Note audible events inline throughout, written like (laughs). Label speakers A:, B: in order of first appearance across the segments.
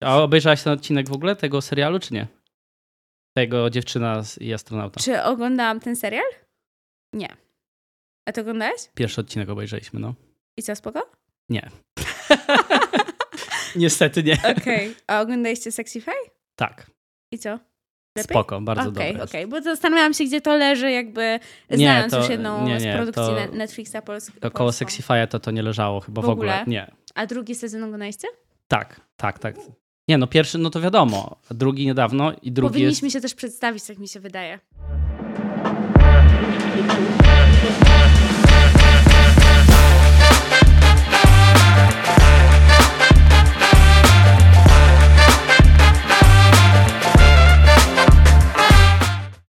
A: A obejrzałaś ten odcinek w ogóle tego serialu, czy nie? Tego dziewczyna i astronauta.
B: Czy oglądałam ten serial? Nie. A ty oglądałeś?
A: Pierwszy odcinek obejrzeliśmy, no.
B: I co, spoko?
A: Nie. (laughs) Niestety nie.
B: Okej. A oglądaliście Sexify?
A: Tak.
B: I co? Lepiej?
A: Spoko, bardzo
B: Okej,
A: dobre.
B: okej, bo zastanawiałam się, gdzie to leży, jakby
A: Nie,
B: znając
A: to-
B: już jedną
A: nie, nie,
B: z produkcji
A: to-
B: Ne- Netflixa polskiego.
A: To koło Sexify'a to to nie leżało chyba w,
B: W ogóle?
A: ogóle. Nie.
B: A drugi sezon oglądaliście?
A: Tak, tak, tak. Nie, no pierwszy, no to wiadomo. Drugi niedawno i drugi
B: Powinniśmy
A: jest...
B: się też przedstawić, tak mi się wydaje.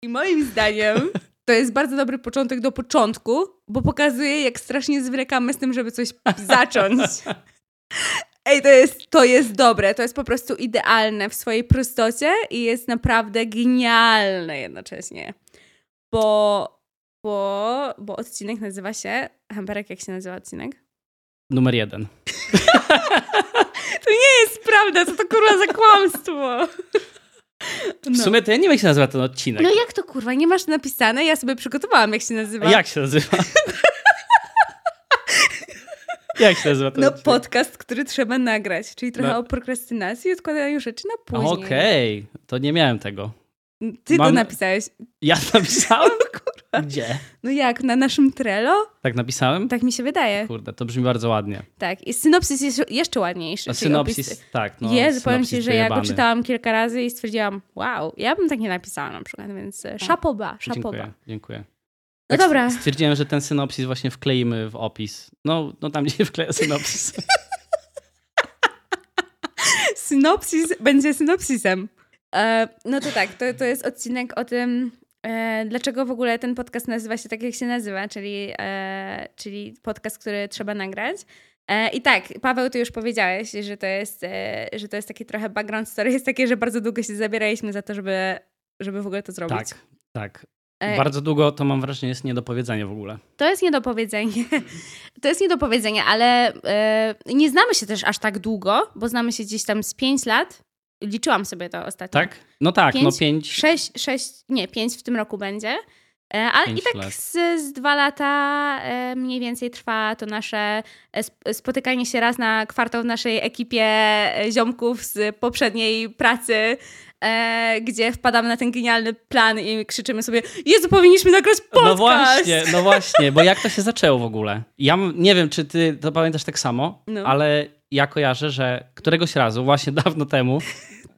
B: I moim zdaniem (laughs) to jest bardzo dobry początek do początku, bo pokazuje, jak strasznie zwlekamy z tym, żeby coś zacząć. (laughs) Ej, to jest, to jest dobre, to jest po prostu idealne w swojej prostocie i jest naprawdę genialne jednocześnie. Bo, bo, bo odcinek nazywa się... Hamperek, jak się nazywa odcinek?
A: Numer jeden. (laughs)
B: To nie jest prawda, co to kurwa za kłamstwo.
A: W sumie to ja nie wiem, jak się nazywa ten odcinek.
B: No jak to kurwa, nie masz napisane? Ja sobie przygotowałam, jak się nazywa.
A: A jak się nazywa? (laughs) jak się nazywa ten
B: No
A: odcinek?
B: podcast, który trzeba nagrać, czyli trochę
A: No.
B: o prokrastynacji i odkładaniu rzeczy na później.
A: Okej, to nie miałem tego.
B: Ty to
A: Mam-
B: napisałeś.
A: Ja napisałem? (laughs) Gdzie?
B: No jak, na naszym Trello?
A: Tak napisałem?
B: Tak mi się wydaje.
A: Kurde, to brzmi bardzo ładnie.
B: Tak. I synopsis jest jeszcze ładniejszy.
A: A synopsis,
B: opis-
A: tak. No,
B: jest, powiem ci, że ja go czytałam kilka razy i stwierdziłam, wow, ja bym tak nie napisała na przykład, więc e, szapoba, szapoba.
A: Dziękuję, dziękuję.
B: No
A: Tak
B: dobra.
A: Stwierdziłem, że ten synopsis właśnie wkleimy w opis. No, no tam, (laughs) gdzie wkleję synopsis.
B: Synopsis będzie synopsisem. E, no to tak, to, to jest odcinek o tym, e, dlaczego w ogóle ten podcast nazywa się tak, jak się nazywa, czyli, e, czyli podcast, który trzeba nagrać. E, I tak, Paweł, ty już powiedziałeś, że to, jest, e, że to jest taki trochę background story, jest takie, że bardzo długo się zabieraliśmy za to, żeby, żeby w ogóle to zrobić.
A: tak, tak.
B: E,
A: Bardzo długo to mam wrażenie jest nie do powiedzenia w ogóle.
B: To jest niedopowiedzenie. (laughs) To jest niedopowiedzenie, ale e, nie znamy się też aż tak długo, bo znamy się gdzieś tam z 5 lat. Liczyłam sobie to ostatnio.
A: Tak? No tak, no
B: Pięć?
A: pięć.
B: 6, 6, nie, 5 w tym roku będzie. E, ale i tak
A: lat.
B: z, z dwa lata mniej więcej trwa to nasze sp- spotykanie się raz na kwartał w naszej ekipie ziomków z poprzedniej pracy, e, gdzie wpadamy na ten genialny plan i krzyczymy sobie Jezu, powinniśmy nagrać podcast!
A: No właśnie, no (laughs) właśnie, bo jak to się zaczęło w ogóle? Ja nie wiem, czy ty to pamiętasz tak samo,
B: No.
A: ale ja kojarzę, że któregoś razu, właśnie (laughs) dawno temu,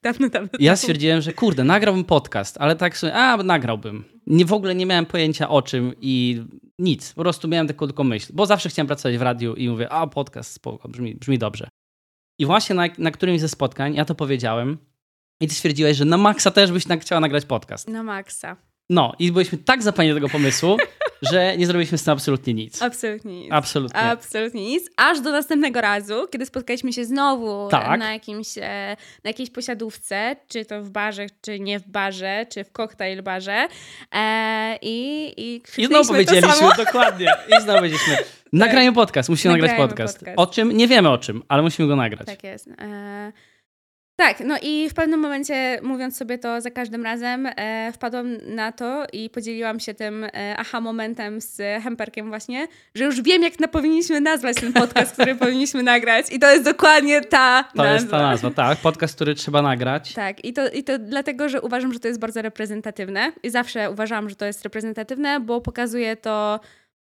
B: Dawno, dawno
A: ja stwierdziłem, że kurde, nagrałbym podcast, ale tak sobie, a nagrałbym. Nie, w ogóle nie miałem pojęcia o czym i nic. Po prostu miałem taką tylko myśl, bo zawsze chciałem pracować w radiu i mówię, a podcast, spoko, brzmi, brzmi dobrze. I właśnie na, na którymś ze spotkań ja to powiedziałem i ty stwierdziłeś, że na maksa też byś tak chciała nagrać podcast.
B: Na maksa.
A: No i byliśmy tak zapaleni tego pomysłu, (laughs) że nie zrobiliśmy z tym absolutnie nic.
B: Absolutnie nic.
A: Absolutnie.
B: Absolutnie nic. Aż do następnego razu, kiedy spotkaliśmy się znowu
A: Tak.
B: na, jakimś, e, na jakiejś posiadówce, czy to w barze, czy nie w barze, czy w koktajl barze. E, I i
A: I znowu powiedzieliśmy, dokładnie. I znowu powiedzieliśmy, (laughs) nagrajmy podcast, musimy nagrać
B: Nagrajmy
A: podcast.
B: podcast.
A: O czym? Nie wiemy o czym, ale musimy go nagrać.
B: Tak jest. E, tak, no i w pewnym momencie, mówiąc sobie to za każdym razem, e, wpadłam na to i podzieliłam się tym e, aha momentem z Hemperkiem właśnie, że już wiem, jak na, powinniśmy nazwać ten podcast, który (laughs) powinniśmy nagrać i to jest dokładnie ta
A: To
B: nazwa.
A: jest ta nazwa, tak. Podcast, który trzeba nagrać.
B: Tak, i to, i to dlatego, że uważam, że to jest bardzo reprezentatywne i zawsze uważałam, że to jest reprezentatywne, bo pokazuje to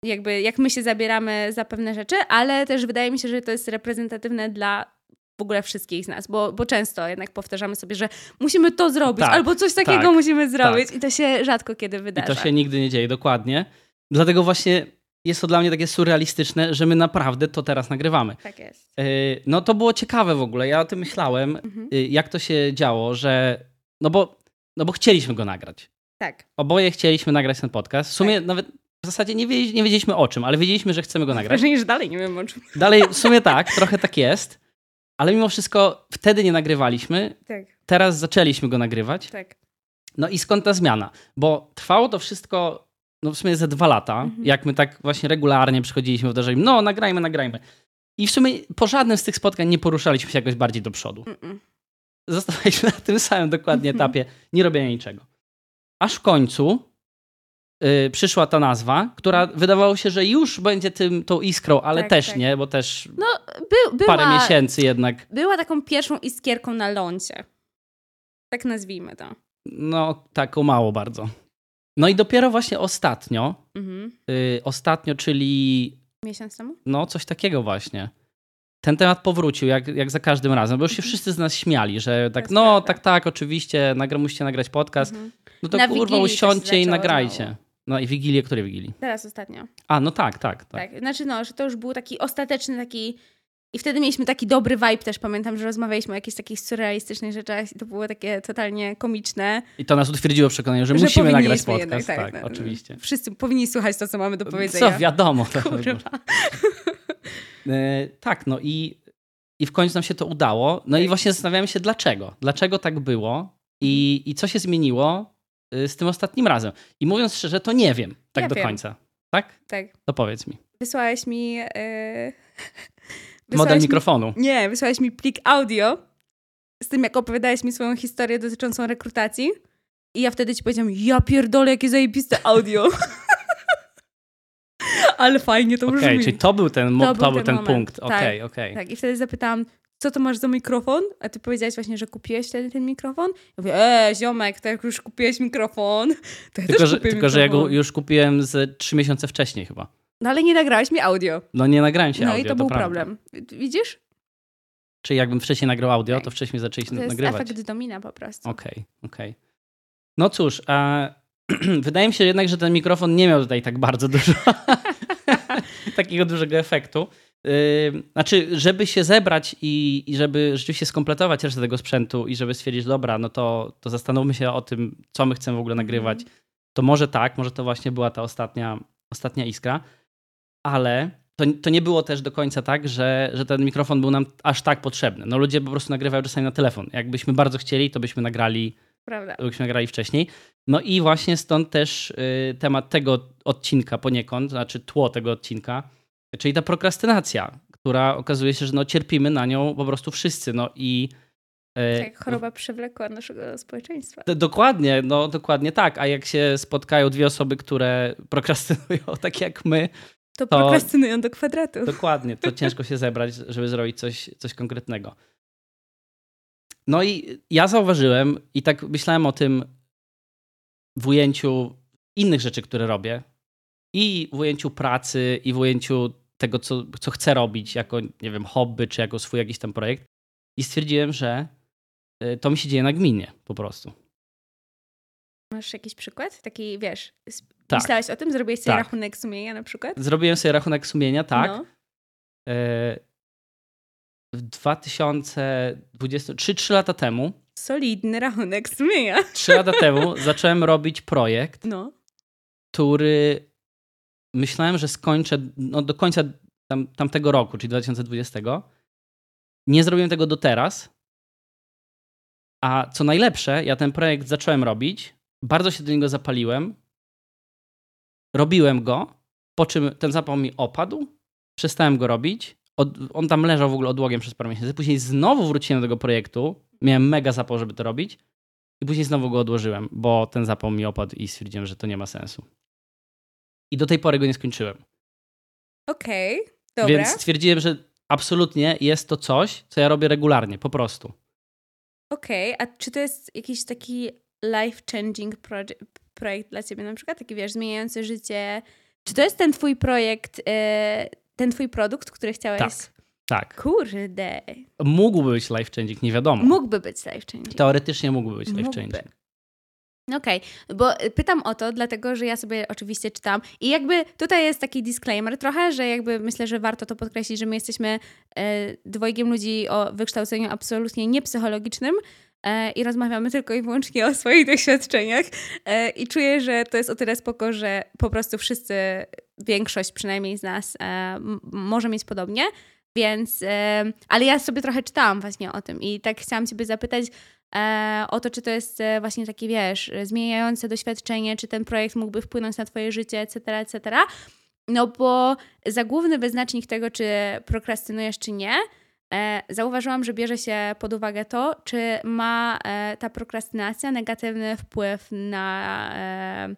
B: jakby jak my się zabieramy za pewne rzeczy, ale też wydaje mi się, że to jest reprezentatywne dla w ogóle wszystkich z nas, bo, bo często jednak powtarzamy sobie, że musimy to zrobić,
A: Tak,
B: albo coś takiego
A: tak,
B: musimy zrobić
A: tak.
B: i to się rzadko kiedy
A: I
B: wydarza.
A: to się nigdy nie dzieje, dokładnie. Dlatego właśnie jest to dla mnie takie surrealistyczne, że my naprawdę to teraz nagrywamy.
B: Tak jest.
A: Yy, No to było ciekawe w ogóle. Ja o tym myślałem,
B: Mhm.
A: yy, jak to się działo, że. No bo, no bo chcieliśmy go nagrać.
B: Tak.
A: Oboje chcieliśmy nagrać ten podcast. W sumie nawet w zasadzie nie, wiedzieli, nie wiedzieliśmy o czym, ale wiedzieliśmy, że chcemy go nagrać.
B: Wrażenie, że dalej nie wiem o czym.
A: Dalej, w sumie tak, trochę tak jest. Ale mimo wszystko wtedy nie nagrywaliśmy,
B: Tak,
A: teraz zaczęliśmy go nagrywać.
B: tak.
A: No i skąd ta zmiana? Bo trwało to wszystko, no w sumie ze dwa lata,
B: Mhm.
A: jak my tak właśnie regularnie przychodziliśmy, wdrażaliśmy, no nagrajmy, nagrajmy. I w sumie po żadnym z tych spotkań nie poruszaliśmy się jakoś bardziej do przodu. Zostawaliśmy na tym samym dokładnie etapie nie robienia niczego. Aż w końcu y, przyszła ta nazwa, która wydawało się, że już będzie tym, tą iskrą, ale
B: Tak,
A: też
B: tak.
A: nie, bo też
B: No, by, była,
A: parę miesięcy jednak,
B: była taką pierwszą iskierką na lądzie. Tak nazwijmy to.
A: no taką mało bardzo. No i dopiero właśnie ostatnio,
B: Mhm.
A: y, ostatnio, czyli
B: Miesiąc temu?
A: no coś takiego właśnie. Ten temat powrócił, jak, jak za każdym razem, bo już się wszyscy z nas śmiali, że tak, no
B: prawda.
A: tak, tak, oczywiście, nagra, musicie nagrać podcast.
B: Mhm.
A: No to
B: Na
A: kurwa, usiądźcie i nagrajcie.
B: znowu.
A: No i Wigilię, której Wigilii?
B: Teraz ostatnio.
A: A, no tak, tak, tak.
B: Tak. Znaczy no, że to już był taki ostateczny taki... I wtedy mieliśmy taki dobry vibe też, pamiętam, że rozmawialiśmy o jakichś takich surrealistycznych rzeczach i to było takie totalnie komiczne.
A: I to nas utwierdziło w przekonaniu, że,
B: Że
A: musimy nagrać podcast.
B: jednak,
A: tak,
B: tak, no,
A: oczywiście.
B: Wszyscy powinni słuchać to, co mamy do powiedzenia.
A: Co, wiadomo.
B: Kurwa.
A: E, tak, no i, i w końcu nam się to udało. No i
B: Tak.
A: właśnie zastanawiałem się, dlaczego. Dlaczego tak było i, i co się zmieniło z tym ostatnim razem. I mówiąc szczerze, to nie wiem tak
B: Ja
A: do
B: wiem.
A: końca. Tak?
B: Tak.
A: To powiedz mi.
B: Wysłałeś mi... Yy... (laughs)
A: Model
B: wysłałeś mi-
A: mikrofonu.
B: Nie, wysłałeś mi plik audio z tym, jak opowiadałeś mi swoją historię dotyczącą rekrutacji. I ja wtedy ci powiedziałam, ja pierdolę, jakie zajebiste audio. (laughs) Ale fajnie to
A: Okej,
B: brzmi.
A: czyli to był ten,
B: To był ten
A: ten punkt.
B: Tak,
A: Okej, okej.
B: Tak, i wtedy zapytałam, co to masz za mikrofon? A ty powiedziałeś właśnie, że kupiłeś wtedy ten mikrofon. Ja mówię, e, ziomek, to jak już kupiłeś mikrofon, to ja
A: Tylko,
B: też
A: że, tylko, że ja go
B: mikrofon.
A: już kupiłem z trzy miesiące wcześniej chyba.
B: No ale nie nagrałeś mi audio.
A: No nie nagrałem się
B: No
A: audio,
B: i to był problem. Widzisz?
A: Czyli jakbym wcześniej nagrał audio,
B: Tak.
A: to wcześniej zaczęliśmy
B: To jest
A: nagrywać.
B: efekt domina po prostu.
A: Okej, okej. No cóż, e, (clears throat) wydaje mi się jednak, że ten mikrofon nie miał tutaj tak bardzo dużo (laughs) (laughs) takiego dużego efektu. Yy, znaczy, żeby się zebrać i, i żeby rzeczywiście skompletować resztę tego sprzętu i żeby stwierdzić, dobra, no to, to zastanówmy się o tym, co my chcemy w ogóle nagrywać. To może tak, może to właśnie była ta ostatnia, ostatnia iskra, ale to, to nie było też do końca tak, że, że ten mikrofon był nam aż tak potrzebny. No ludzie po prostu nagrywają czasami na telefon. Jakbyśmy bardzo chcieli, to byśmy nagrali
B: Prawda.
A: byśmy nagrali wcześniej. No i właśnie stąd też y, temat tego odcinka poniekąd, znaczy tło tego odcinka, czyli ta prokrastynacja, która okazuje się, że no, cierpimy na nią po prostu wszyscy. No i y,
B: Tak, choroba przewlekła naszego społeczeństwa.
A: dokładnie, no dokładnie tak. A jak się spotkają dwie osoby, które prokrastynują (laughs) tak jak my,
B: To prokrastynują do kwadratu.
A: Dokładnie, to ciężko się zebrać, żeby zrobić coś, coś konkretnego. No i ja zauważyłem i tak myślałem o tym w ujęciu innych rzeczy, które robię i w ujęciu pracy i w ujęciu tego, co, co chcę robić jako, nie wiem, hobby czy jako swój jakiś tam projekt i stwierdziłem, że y, to mi się dzieje nagminnie po prostu.
B: Masz jakiś przykład? Taki, wiesz,
A: Tak.
B: myślałeś o tym? Zrobiłeś sobie
A: Tak.
B: rachunek sumienia na przykład?
A: Zrobiłem sobie rachunek sumienia, tak.
B: No.
A: Y, W 2020, 3-3 lata temu
B: Solidny rachunek sumienia.
A: Trzy lata temu zacząłem robić projekt,
B: No.
A: który myślałem, że skończę no, do końca tam, tamtego roku, czyli 2020. Nie zrobiłem tego do teraz. A co najlepsze, ja ten projekt zacząłem robić, bardzo się do niego zapaliłem, robiłem go, po czym ten zapał mi opadł, przestałem go robić. Od, on tam leżał w ogóle odłogiem przez parę miesięcy. Później znowu wróciłem do tego projektu. Miałem mega zapał, żeby to robić. I później znowu go odłożyłem, bo ten zapał mi opadł i stwierdziłem, że to nie ma sensu. I do tej pory go nie skończyłem.
B: Okej, dobra.
A: Więc stwierdziłem, że absolutnie jest to coś, co ja robię regularnie, po prostu.
B: Okej, a czy to jest jakiś taki life-changing proje- projekt dla ciebie na przykład? Taki, wiesz, zmieniający życie? Czy to jest ten twój projekt, e, ten twój produkt, który chciałeś...
A: Tak. Tak.
B: Kurde.
A: Mógłby być life changing, nie wiadomo.
B: Mógłby być life-changing.
A: Teoretycznie mógłby być life changing.
B: Okej, bo y, pytam o to, dlatego że ja sobie oczywiście czytam i jakby tutaj jest taki disclaimer trochę, że jakby myślę, że warto to podkreślić, że my jesteśmy e, dwojgiem ludzi o wykształceniu absolutnie niepsychologicznym e, i rozmawiamy tylko i wyłącznie o swoich doświadczeniach e, i czuję, że to jest o tyle spoko, że po prostu wszyscy, większość przynajmniej z nas e, może mieć podobnie, więc, e, ale ja sobie trochę czytałam właśnie o tym i tak chciałam ciebie zapytać, o to, czy to jest e, właśnie takie, wiesz, e, zmieniające doświadczenie, czy ten projekt mógłby wpłynąć na twoje życie, etc., etc. No bo za główny wyznacznik tego, czy prokrastynujesz, czy nie, e, zauważyłam, że bierze się pod uwagę to, czy ma e, ta prokrastynacja negatywny wpływ na, e,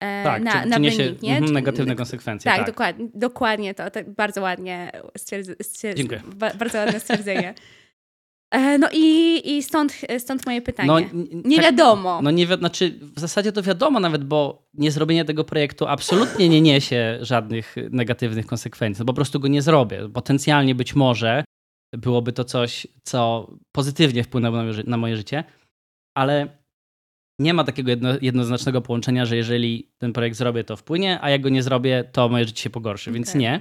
B: e
A: tak,
B: na,
A: czy,
B: na
A: czy
B: wynik, nie?
A: Mhm, negatywne konsekwencje.
B: Tak,
A: Tak,
B: Dokładnie, dokładnie to. Bardzo ładnie stwierdz, stwierdz,
A: Dziękuję.
B: Ba, bardzo ładne stwierdzenie. (laughs) E, no i, i stąd, stąd moje pytanie.
A: No,
B: nie
A: tak-
B: wiadomo.
A: No nie wi- znaczy w zasadzie to wiadomo nawet, bo niezrobienie tego projektu absolutnie nie niesie żadnych negatywnych konsekwencji. No po prostu go nie zrobię. Potencjalnie być może byłoby to coś, co pozytywnie wpłynęło na na moje życie, ale nie ma takiego jedno, jednoznacznego połączenia, że jeżeli ten projekt zrobię, to wpłynie, a jak go nie zrobię, to moje życie się pogorszy. Więc
B: Okej.
A: nie.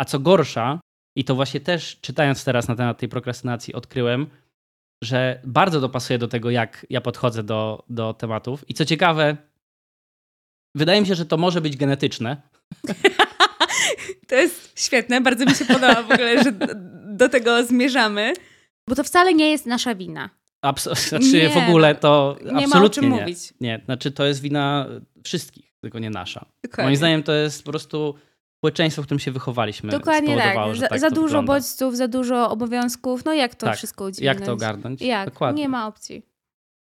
A: A co gorsza, i to właśnie też czytając teraz na temat tej prokrastynacji odkryłem, że bardzo dopasuje do tego, jak ja podchodzę do, do tematów. I co ciekawe, wydaje mi się, że to może być genetyczne. (laughs)
B: To jest świetne, bardzo mi się podoba w ogóle, że do, tego zmierzamy. Bo to wcale nie jest nasza wina.
A: Abs- znaczy
B: Nie,
A: w ogóle to
B: Nie ma o
A: absolutnie
B: czym
A: nie.
B: mówić.
A: Nie, znaczy to jest wina wszystkich, tylko nie nasza.
B: Dokładnie.
A: Moim zdaniem to jest po prostu społeczeństwo, w którym się wychowaliśmy.
B: Dokładnie tak.
A: że
B: Za,
A: tak
B: za dużo
A: wygląda.
B: bodźców, za dużo obowiązków. No jak to
A: Tak.
B: wszystko udźwignąć?
A: Jak to ogarnąć?
B: Jak?
A: Dokładnie.
B: Nie ma opcji.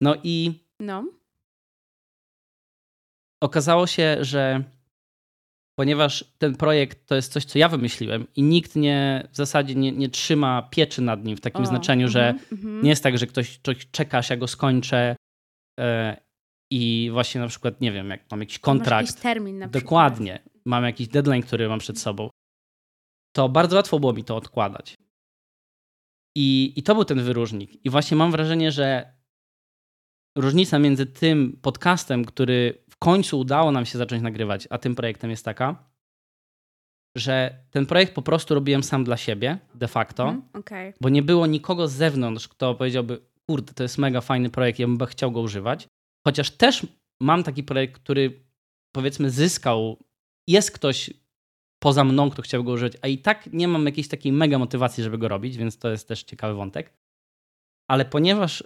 A: No i
B: No.
A: okazało się, że ponieważ ten projekt to jest coś, co ja wymyśliłem i nikt nie w zasadzie nie, nie trzyma pieczy nad nim w takim
B: O,
A: znaczeniu, że
B: mhm.
A: nie jest tak, że ktoś, ktoś czeka, aż ja go skończę e, i właśnie na przykład, nie wiem, jak mam jakiś
B: Masz
A: kontrakt,
B: jakiś termin na przykład.
A: dokładnie, mam jakiś deadline, który mam przed sobą, to bardzo łatwo było mi to odkładać. I, I to był ten wyróżnik. I właśnie mam wrażenie, że różnica między tym podcastem, który w końcu udało nam się zacząć nagrywać, a tym projektem jest taka, że ten projekt po prostu robiłem sam dla siebie, de facto,
B: Mhm, Okej.
A: bo nie było nikogo z zewnątrz, kto powiedziałby, kurde, to jest mega fajny projekt, ja bym chciał go używać. Chociaż też mam taki projekt, który powiedzmy zyskał, jest ktoś poza mną, kto chciał go używać, a i tak nie mam jakiejś takiej mega motywacji, żeby go robić, więc to jest też ciekawy wątek. Ale ponieważ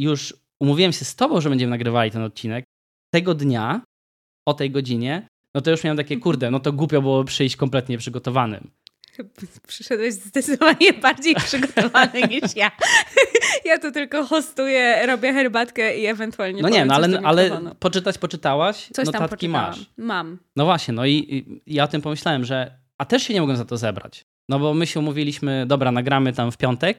A: już umówiłem się z tobą, że będziemy nagrywali ten odcinek, tego dnia, o tej godzinie, no to już miałem takie, kurde, no to głupio było przyjść kompletnie nieprzygotowanym.
B: Przyszedłeś zdecydowanie (laughs) bardziej przygotowany niż ja. (laughs) Ja tu tylko hostuję, robię herbatkę i ewentualnie
A: No nie, no ale, ale poczytać poczytałaś,
B: Coś tam
A: notatki
B: poczytałam.
A: masz.
B: Mam.
A: No właśnie, no i, i ja o tym pomyślałem, że a też się nie mogłem za to zebrać. No bo my się umówiliśmy, dobra, nagramy tam w piątek.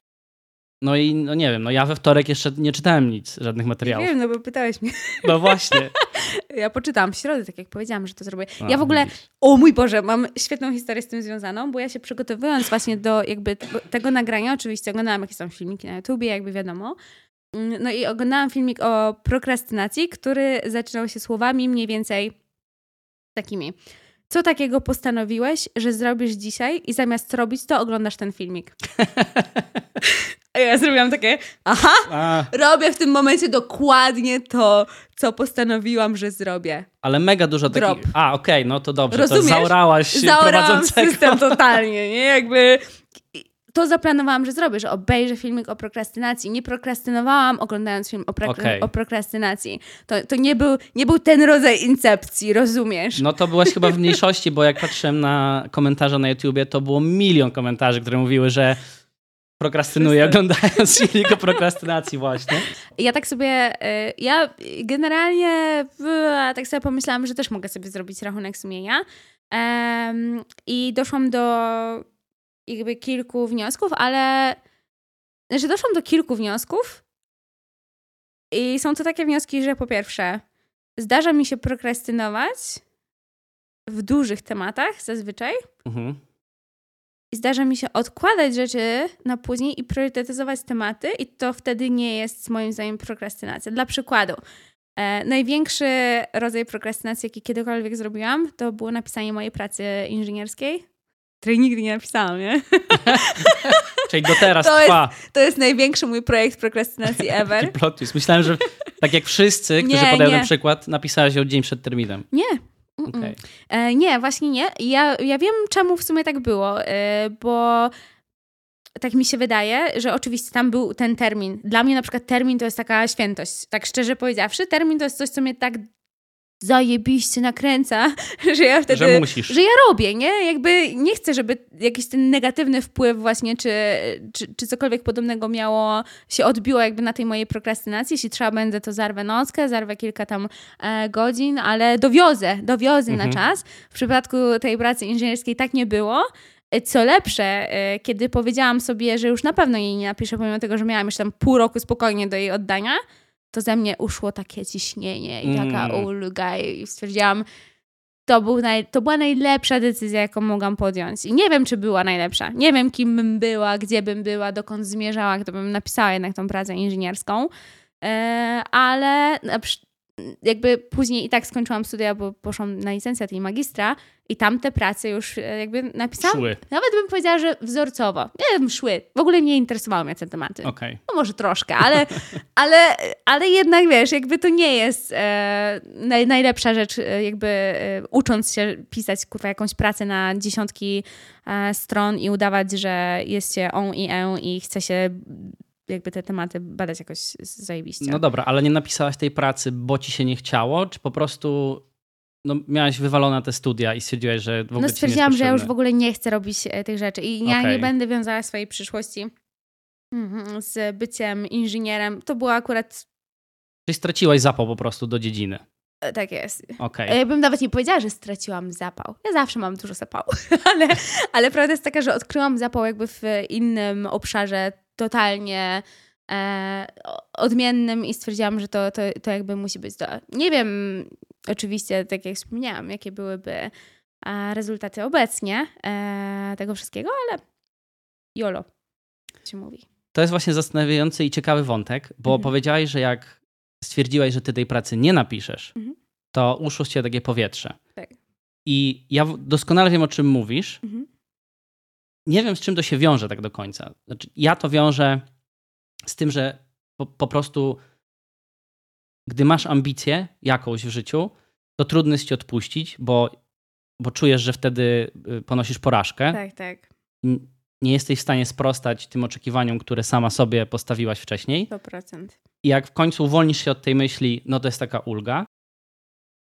A: No i no nie wiem, no ja we wtorek jeszcze nie czytałem nic, żadnych materiałów.
B: Wiem, no bo pytałeś mnie. (laughs)
A: No właśnie. (laughs)
B: Ja poczytałam w środę, tak jak powiedziałam, że to zrobię.
A: No,
B: ja w ogóle, o mój Boże, mam świetną historię z tym związaną, bo ja się przygotowując właśnie do jakby tego, tego nagrania, oczywiście oglądałam jakieś tam filmiki na YouTubie, jakby wiadomo. Mm, No i oglądałam filmik o prokrastynacji, który zaczynał się słowami mniej więcej takimi. Co takiego postanowiłeś, że zrobisz dzisiaj i zamiast robić to, oglądasz ten filmik? (laughs) A ja zrobiłam takie, aha,
A: A,
B: robię w tym momencie dokładnie to, co postanowiłam, że zrobię.
A: ale mega dużo takich...
B: Drop.
A: A, okej, no to dobrze,
B: Rozumiesz?
A: to zaorałaś
B: Zaorałam
A: prowadzącego.
B: system totalnie, nie? Jakby to zaplanowałam, że zrobię, że obejrzę filmik o prokrastynacji. Nie prokrastynowałam oglądając film o, pro-
A: Okej.
B: o prokrastynacji. To, to nie, był, nie był ten rodzaj incepcji, rozumiesz?
A: No to byłaś chyba w mniejszości, bo jak patrzyłem na komentarze na YouTubie, to było milion komentarzy, które mówiły, że prokrastynuję oglądając filmik o prokrastynacji właśnie.
B: Ja tak sobie, y, ja generalnie y, tak sobie pomyślałam, że też mogę sobie zrobić rachunek sumienia. Em, I doszłam do jakby kilku wniosków, ale że doszłam do kilku wniosków i są to takie wnioski, że po pierwsze zdarza mi się prokrastynować w dużych tematach zazwyczaj
A: Mhm.
B: i zdarza mi się odkładać rzeczy na później i priorytetyzować tematy, i to wtedy nie jest moim zdaniem prokrastynacja. Dla przykładu, e, największy rodzaj prokrastynacji, jaki kiedykolwiek zrobiłam, to było napisanie mojej pracy inżynierskiej, której nigdy nie napisałam, nie? (laughs)
A: Czyli do teraz
B: To jest-
A: trwa.
B: To jest największy mój projekt prokrastynacji (laughs)
A: Taki
B: ever.
A: plot twist. Myślałem, że tak jak wszyscy, którzy
B: Nie,
A: podają
B: nie.
A: na przykład, napisałeś ją dzień przed terminem.
B: Nie.
A: Okej.
B: E, nie, właśnie nie. Ja, ja wiem, czemu w sumie tak było, e, bo tak mi się wydaje, że oczywiście tam był ten termin. Dla mnie na przykład termin to jest taka świętość. Tak szczerze powiedziawszy, termin to jest coś, co mnie tak zajebiście nakręca, (laughs) że ja wtedy...
A: Że musisz.
B: Że ja robię, nie? Jakby nie chcę, żeby jakiś ten negatywny wpływ właśnie, czy, czy, czy cokolwiek podobnego miało, się odbiło jakby na tej mojej prokrastynacji. Jeśli trzeba będę, to zarwę nockę, zarwę kilka tam e, godzin, ale dowiozę, dowiozę
A: Mhm.
B: na czas. W przypadku tej pracy inżynierskiej tak nie było. E, Co lepsze, e, kiedy powiedziałam sobie, że już na pewno jej nie napiszę, pomimo tego, że miałam jeszcze tam pół roku spokojnie do jej oddania, to ze mnie uszło takie ciśnienie i taka
A: Mm.
B: ulga i stwierdziłam, to, był naj, to była najlepsza decyzja, jaką mogłam podjąć. I nie wiem, czy była najlepsza. Nie wiem, kim bym była, gdzie bym była, dokąd zmierzała, gdybym napisała jednak tą pracę inżynierską. E, ale jakby później i tak skończyłam studia, bo poszłam na licencjat i magistra i tamte prace już e, jakby napisałam.
A: Szły.
B: Nawet bym powiedziała, że wzorcowo. Nie wiem, szły. W ogóle nie interesowały mnie te tematy.
A: Okej.
B: No może troszkę, ale, (laughs) ale, ale jednak wiesz, jakby to nie jest e, naj, najlepsza rzecz, e, jakby e, ucząc się pisać kurwa jakąś pracę na dziesiątki e, stron i udawać, że jest się on i e i chce się jakby te tematy badać jakoś zajebiście.
A: No dobra, ale nie napisałaś tej pracy, bo ci się nie chciało, czy po prostu no, miałaś wywalone te studia i stwierdziłaś, że w ogóle
B: No stwierdziłam, że ja już w ogóle nie chcę robić e, tych rzeczy i ja
A: Okej.
B: nie będę wiązała swojej przyszłości mhm, z byciem inżynierem. To było akurat,
A: Czyli straciłaś zapał po prostu do dziedziny.
B: e, tak jest.
A: Okej.
B: Ja bym nawet nie powiedziała, że straciłam zapał. Ja zawsze mam dużo zapału, (laughs) ale, ale prawda jest taka, że odkryłam zapał jakby w innym obszarze totalnie e, odmiennym i stwierdziłam, że to, to, to jakby musi być to. Nie wiem oczywiście, tak jak wspomniałam, jakie byłyby e, rezultaty obecnie e, tego wszystkiego, ale jolo się mówi.
A: To jest właśnie zastanawiający i ciekawy wątek, bo
B: Mhm.
A: powiedziałaś, że jak stwierdziłaś, że ty tej pracy nie napiszesz,
B: Mhm.
A: to uszło ciebie takie powietrze.
B: Tak.
A: I ja doskonale wiem, o czym mówisz.
B: Mhm.
A: Nie wiem, z czym to się wiąże tak do końca. Znaczy, ja to wiążę z tym, że po, po prostu gdy masz ambicję jakąś w życiu, to trudno jest ci odpuścić, bo, bo czujesz, że wtedy y, ponosisz porażkę.
B: Tak, tak.
A: Nie jesteś w stanie sprostać tym oczekiwaniom, które sama sobie postawiłaś wcześniej.
B: 100%.
A: I jak w końcu uwolnisz się od tej myśli, no to jest taka ulga.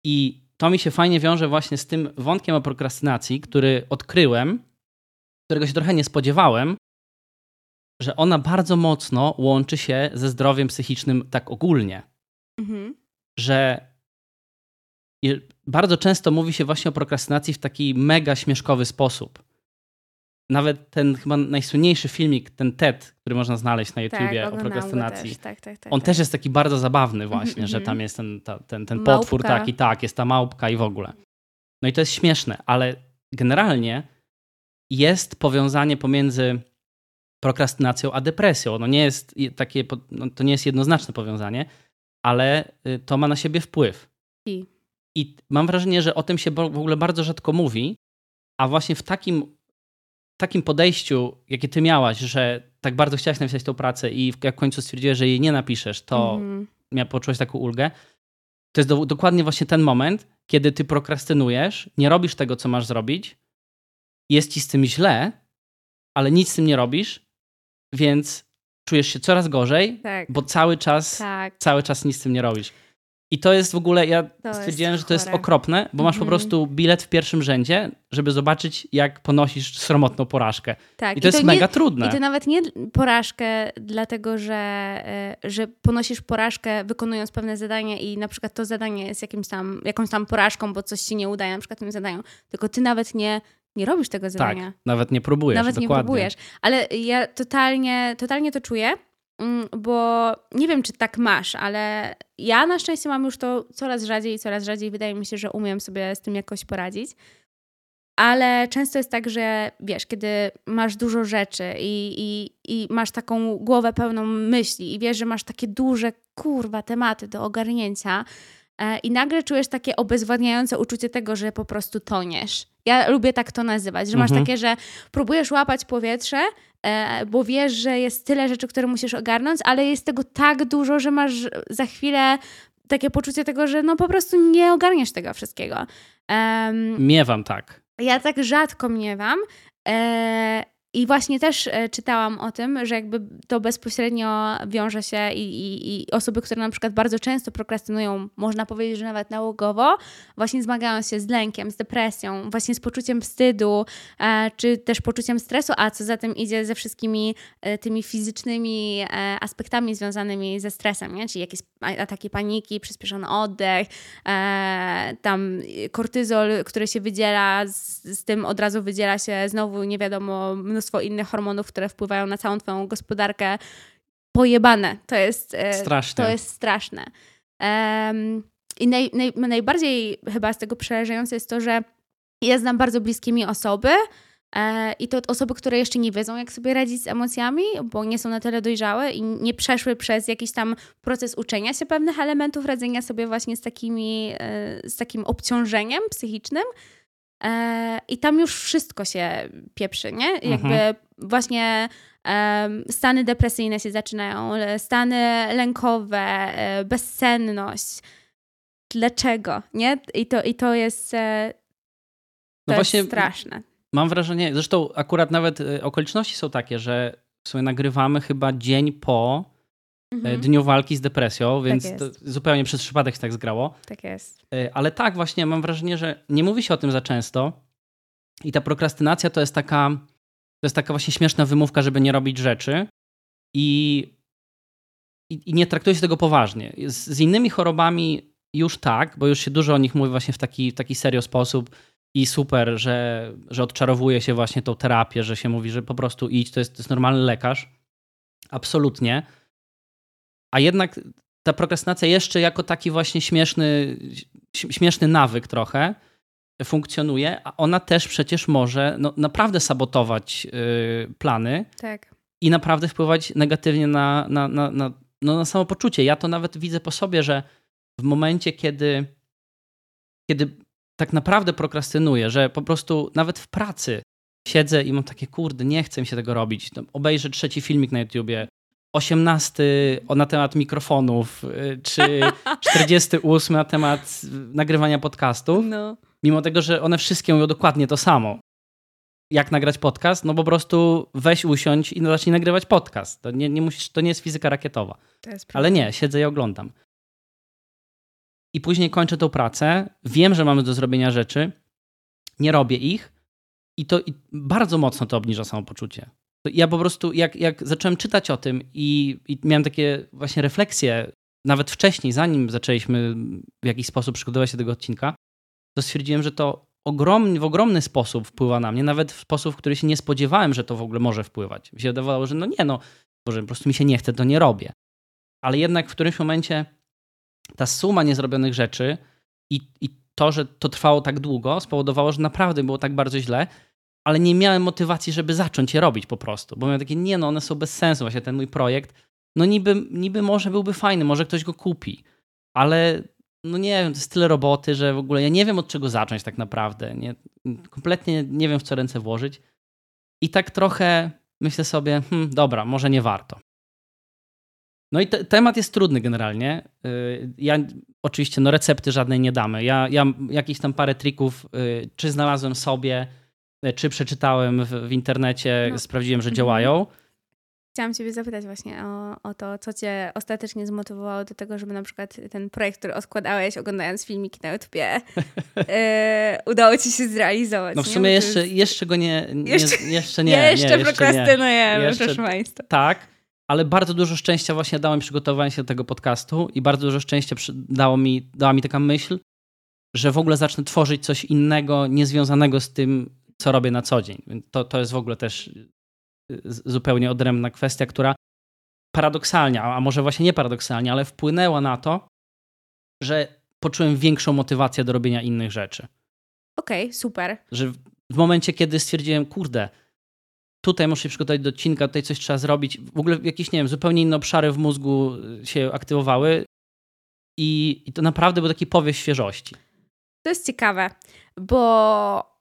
A: I to mi się fajnie wiąże właśnie z tym wątkiem o prokrastynacji, który odkryłem, którego się trochę nie spodziewałem, że ona bardzo mocno łączy się ze zdrowiem psychicznym tak ogólnie.
B: Mhm.
A: Że bardzo często mówi się właśnie o prokrastynacji w taki mega śmieszkowy sposób. Nawet ten chyba najsłynniejszy filmik, ten TED, który można znaleźć na YouTubie
B: tak,
A: o prokrastynacji.
B: Też. Tak, tak, tak,
A: On
B: tak.
A: też jest taki bardzo zabawny właśnie,
B: Mhm,
A: że
B: mhm.
A: tam jest ten, ta, ten, ten
B: Małpka.
A: potwór taki, tak, jest ta małpka i w ogóle. No i to jest śmieszne, ale generalnie jest powiązanie pomiędzy prokrastynacją a depresją. No nie jest takie, no to nie jest jednoznaczne powiązanie, ale y, to ma na siebie wpływ.
B: I.
A: I mam wrażenie, że o tym się w ogóle bardzo rzadko mówi, a właśnie w takim, takim podejściu, jakie ty miałaś, że tak bardzo chciałaś napisać tą pracę i w- jak w końcu stwierdziłeś, że jej nie napiszesz, to mia- poczułeś taką ulgę. To jest do, dokładnie właśnie ten moment, kiedy ty prokrastynujesz, nie robisz tego, co masz zrobić, jest ci z tym źle, ale nic z tym nie robisz, więc czujesz się coraz gorzej,
B: Tak.
A: bo cały czas,
B: Tak.
A: cały czas nic z tym nie robisz. I to jest w ogóle, ja
B: jest
A: stwierdziłem, że to jest okropne, bo masz po
B: Mhm.
A: prostu bilet w pierwszym rzędzie, żeby zobaczyć, jak ponosisz sromotną porażkę.
B: tak.
A: I to jest
B: nie-
A: mega trudne.
B: I to nawet nie porażkę, dlatego że, e, że ponosisz porażkę wykonując pewne zadanie i na przykład to zadanie jest jakimś tam, jakąś tam porażką, bo coś ci nie udaje na przykład tym zadaniu, tylko ty nawet nie, nie robisz tego
A: tak,
B: zadania.
A: nawet nie próbujesz.
B: Nawet nie
A: dokładnie.
B: próbujesz. Ale ja totalnie, totalnie to czuję, mm, bo nie wiem, czy tak masz, ale ja na szczęście mam już to coraz rzadziej i coraz rzadziej. Wydaje mi się, że umiem sobie z tym jakoś poradzić. Ale często jest tak, że wiesz, kiedy masz dużo rzeczy i, i, i masz taką głowę pełną myśli i wiesz, że masz takie duże, kurwa, tematy do ogarnięcia i nagle czujesz takie obezwładniające uczucie tego, że po prostu toniesz. Ja lubię tak to nazywać, że masz
A: Mhm.
B: takie, że próbujesz łapać powietrze, e, bo wiesz, że jest tyle rzeczy, które musisz ogarnąć, ale jest tego tak dużo, że masz za chwilę takie poczucie tego, że no po prostu nie ogarniesz tego wszystkiego. Em,
A: Miewam tak.
B: ja tak rzadko miewam, e, I właśnie też e, czytałam o tym, że jakby to bezpośrednio wiąże się i, i, i, osoby, które na przykład bardzo często prokrastynują, można powiedzieć, że nawet nałogowo, właśnie zmagają się z lękiem, z depresją, właśnie z poczuciem wstydu, e, czy też poczuciem stresu, a co za tym idzie ze wszystkimi e, tymi fizycznymi aspektami związanymi ze stresem, nie? czyli jakieś ataki paniki, przyspieszony oddech, tam kortyzol, który się wydziela, z, z tym od razu wydziela się znowu nie wiadomo mnóstwo mnóstwo innych hormonów, które wpływają na całą twoją gospodarkę. Pojebane. To jest e, straszne. To jest straszne. Um, I naj, naj, najbardziej chyba z tego przerażające jest to, że ja znam bardzo bliskie mi osoby, e, i to osoby, które jeszcze nie wiedzą, jak sobie radzić z emocjami, bo nie są na tyle dojrzałe i nie przeszły przez jakiś tam proces uczenia się pewnych elementów radzenia sobie właśnie z, takimi, e, z takim obciążeniem psychicznym. E, I tam już wszystko się pieprzy, nie? Jakby mhm. właśnie stany depresyjne się zaczynają, stany lękowe, e, bezsenność. Dlaczego, nie? I to, i to jest, e, to no jest właśnie straszne.
A: Mam wrażenie, zresztą akurat nawet okoliczności są takie, że sobie nagrywamy chyba dzień po mhm. dniu walki z depresją, tak więc tak zupełnie przez przypadek się tak zgrało.
B: Tak jest.
A: E, ale tak, właśnie mam wrażenie, że nie mówi się o tym za często i ta prokrastynacja to jest taka, to jest taka właśnie śmieszna wymówka, żeby nie robić rzeczy i, i, i nie traktuje się tego poważnie. Z, z, innymi chorobami już tak, bo już się dużo o nich mówi właśnie w taki, w taki serio sposób i super, że, że odczarowuje się właśnie tą terapię, że się mówi, że po prostu idź, to jest, to jest normalny lekarz. Absolutnie a jednak ta prokrastynacja jeszcze jako taki właśnie śmieszny, śmieszny nawyk trochę funkcjonuje, a ona też przecież może no, naprawdę sabotować yy, plany
B: tak.
A: i naprawdę wpływać negatywnie na, na, na, na, no, na samopoczucie. Ja to nawet widzę po sobie, że w momencie, kiedy, kiedy tak naprawdę prokrastynuję, że po prostu nawet w pracy siedzę i mam takie, kurde, nie chcę mi się tego robić. Obejrzę trzeci filmik na YouTubie, 18 na temat mikrofonów, y, czy (laughs) 48 na temat nagrywania podcastu. No. Mimo tego, że one wszystkie mówią dokładnie to samo. Jak nagrać podcast? No po prostu weź usiądź i zacznij nagrywać podcast. To nie, nie, musisz, to nie jest fizyka rakietowa. Jest Ale nie, siedzę i oglądam. I później kończę tą pracę, wiem, że mamy do zrobienia rzeczy, nie robię ich i to i bardzo mocno to obniża samopoczucie ja po prostu, jak, jak zacząłem czytać o tym i, i miałem takie właśnie refleksje, nawet wcześniej, zanim zaczęliśmy w jakiś sposób przygotować się do tego odcinka, to stwierdziłem, że to ogromny, w ogromny sposób wpływa na mnie, nawet w sposób, w który się nie spodziewałem, że to w ogóle może wpływać. Mi się wydawało, że no nie, no, Boże, po prostu mi się nie chce, to nie robię. Ale jednak w którymś momencie ta suma niezrobionych rzeczy i, i to, że to trwało tak długo, spowodowało, że naprawdę było tak bardzo źle, ale nie miałem motywacji, żeby zacząć je robić po prostu, bo miałem takie, nie no, one są bez sensu, właśnie ten mój projekt, no niby, niby może byłby fajny, może ktoś go kupi, ale no nie wiem, to jest tyle roboty, że w ogóle ja nie wiem od czego zacząć tak naprawdę, nie, kompletnie nie wiem w co ręce włożyć i tak trochę myślę sobie, hmm, dobra, może nie warto. No i te, temat jest trudny generalnie. Y, ja oczywiście no recepty żadnej nie damy. Ja, ja jakieś tam parę trików y, czy znalazłem sobie, czy przeczytałem w, w internecie, no. sprawdziłem, że mhm. działają.
B: Chciałam Ciebie zapytać właśnie o, o to, co Cię ostatecznie zmotywowało do tego, żeby na przykład ten projekt, który odkładałeś oglądając filmiki na YouTubie, yy, (laughs) udało Ci się zrealizować.
A: No w sumie jeszcze, jest... jeszcze go nie, nie jeszcze,
B: jeszcze
A: nie.
B: Jeszcze nie, prokrastynujemy, jeszcze, proszę Państwa.
A: Tak, ale bardzo dużo szczęścia właśnie dało mi przygotowanie się do tego podcastu i bardzo dużo szczęścia dało mi, dała mi taka myśl, że w ogóle zacznę tworzyć coś innego, niezwiązanego z tym, co robię na co dzień. To, to jest w ogóle też y, zupełnie odrębna kwestia, która paradoksalnie, a może właśnie nie paradoksalnie, ale wpłynęła na to, że poczułem większą motywację do robienia innych rzeczy.
B: Okej, okay, super.
A: Że w momencie, kiedy stwierdziłem, kurde, tutaj muszę się przygotować do odcinka, tutaj coś trzeba zrobić, w ogóle jakieś, nie wiem, zupełnie inne obszary w mózgu y, się aktywowały i, i to naprawdę był taki powiew świeżości.
B: To jest ciekawe, bo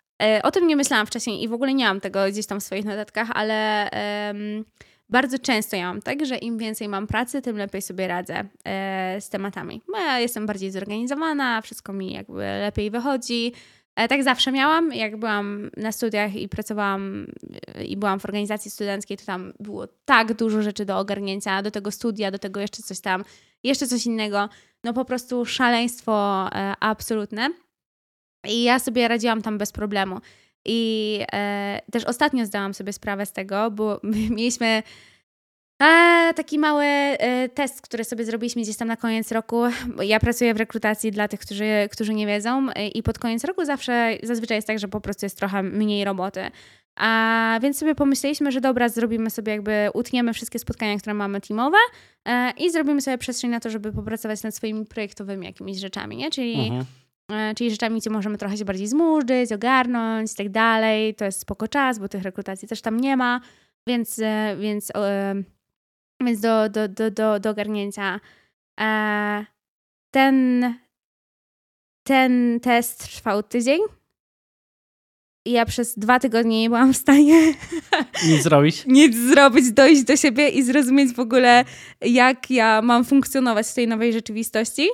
B: o tym nie myślałam wcześniej i w ogóle nie mam tego gdzieś tam w swoich notatkach, ale um, bardzo często ja mam tak, że im więcej mam pracy, tym lepiej sobie radzę e, z tematami. Bo ja jestem bardziej zorganizowana, wszystko mi jakby lepiej wychodzi. E, tak zawsze miałam. Jak byłam na studiach i pracowałam e, i byłam w organizacji studenckiej, to tam było tak dużo rzeczy do ogarnięcia, do tego studia, do tego jeszcze coś tam, jeszcze coś innego. No po prostu szaleństwo e, absolutne. I ja sobie radziłam tam bez problemu. I e, też ostatnio zdałam sobie sprawę z tego, bo (laughs) mieliśmy a, taki mały e, test, który sobie zrobiliśmy gdzieś tam na koniec roku. Ja pracuję w rekrutacji dla tych, którzy, którzy nie wiedzą e, i pod koniec roku zawsze, zazwyczaj jest tak, że po prostu jest trochę mniej roboty. A więc sobie pomyśleliśmy, że dobra, zrobimy sobie jakby, utniemy wszystkie spotkania, które mamy teamowe e, i zrobimy sobie przestrzeń na to, żeby popracować nad swoimi projektowymi jakimiś rzeczami, nie? Czyli, mhm. E, czyli rzeczami, gdzie możemy trochę się bardziej zmurzyć, ogarnąć i tak dalej. To jest spoko czas, bo tych rekrutacji też tam nie ma, więc, e, więc e, więc do, do, do, do, do ogarnięcia. Ten, ten test trwał tydzień. I ja przez dwa tygodnie nie byłam w stanie (laughs)
A: nic zrobić.
B: nic zrobić, dojść do siebie i zrozumieć w ogóle, jak ja mam funkcjonować w tej nowej rzeczywistości.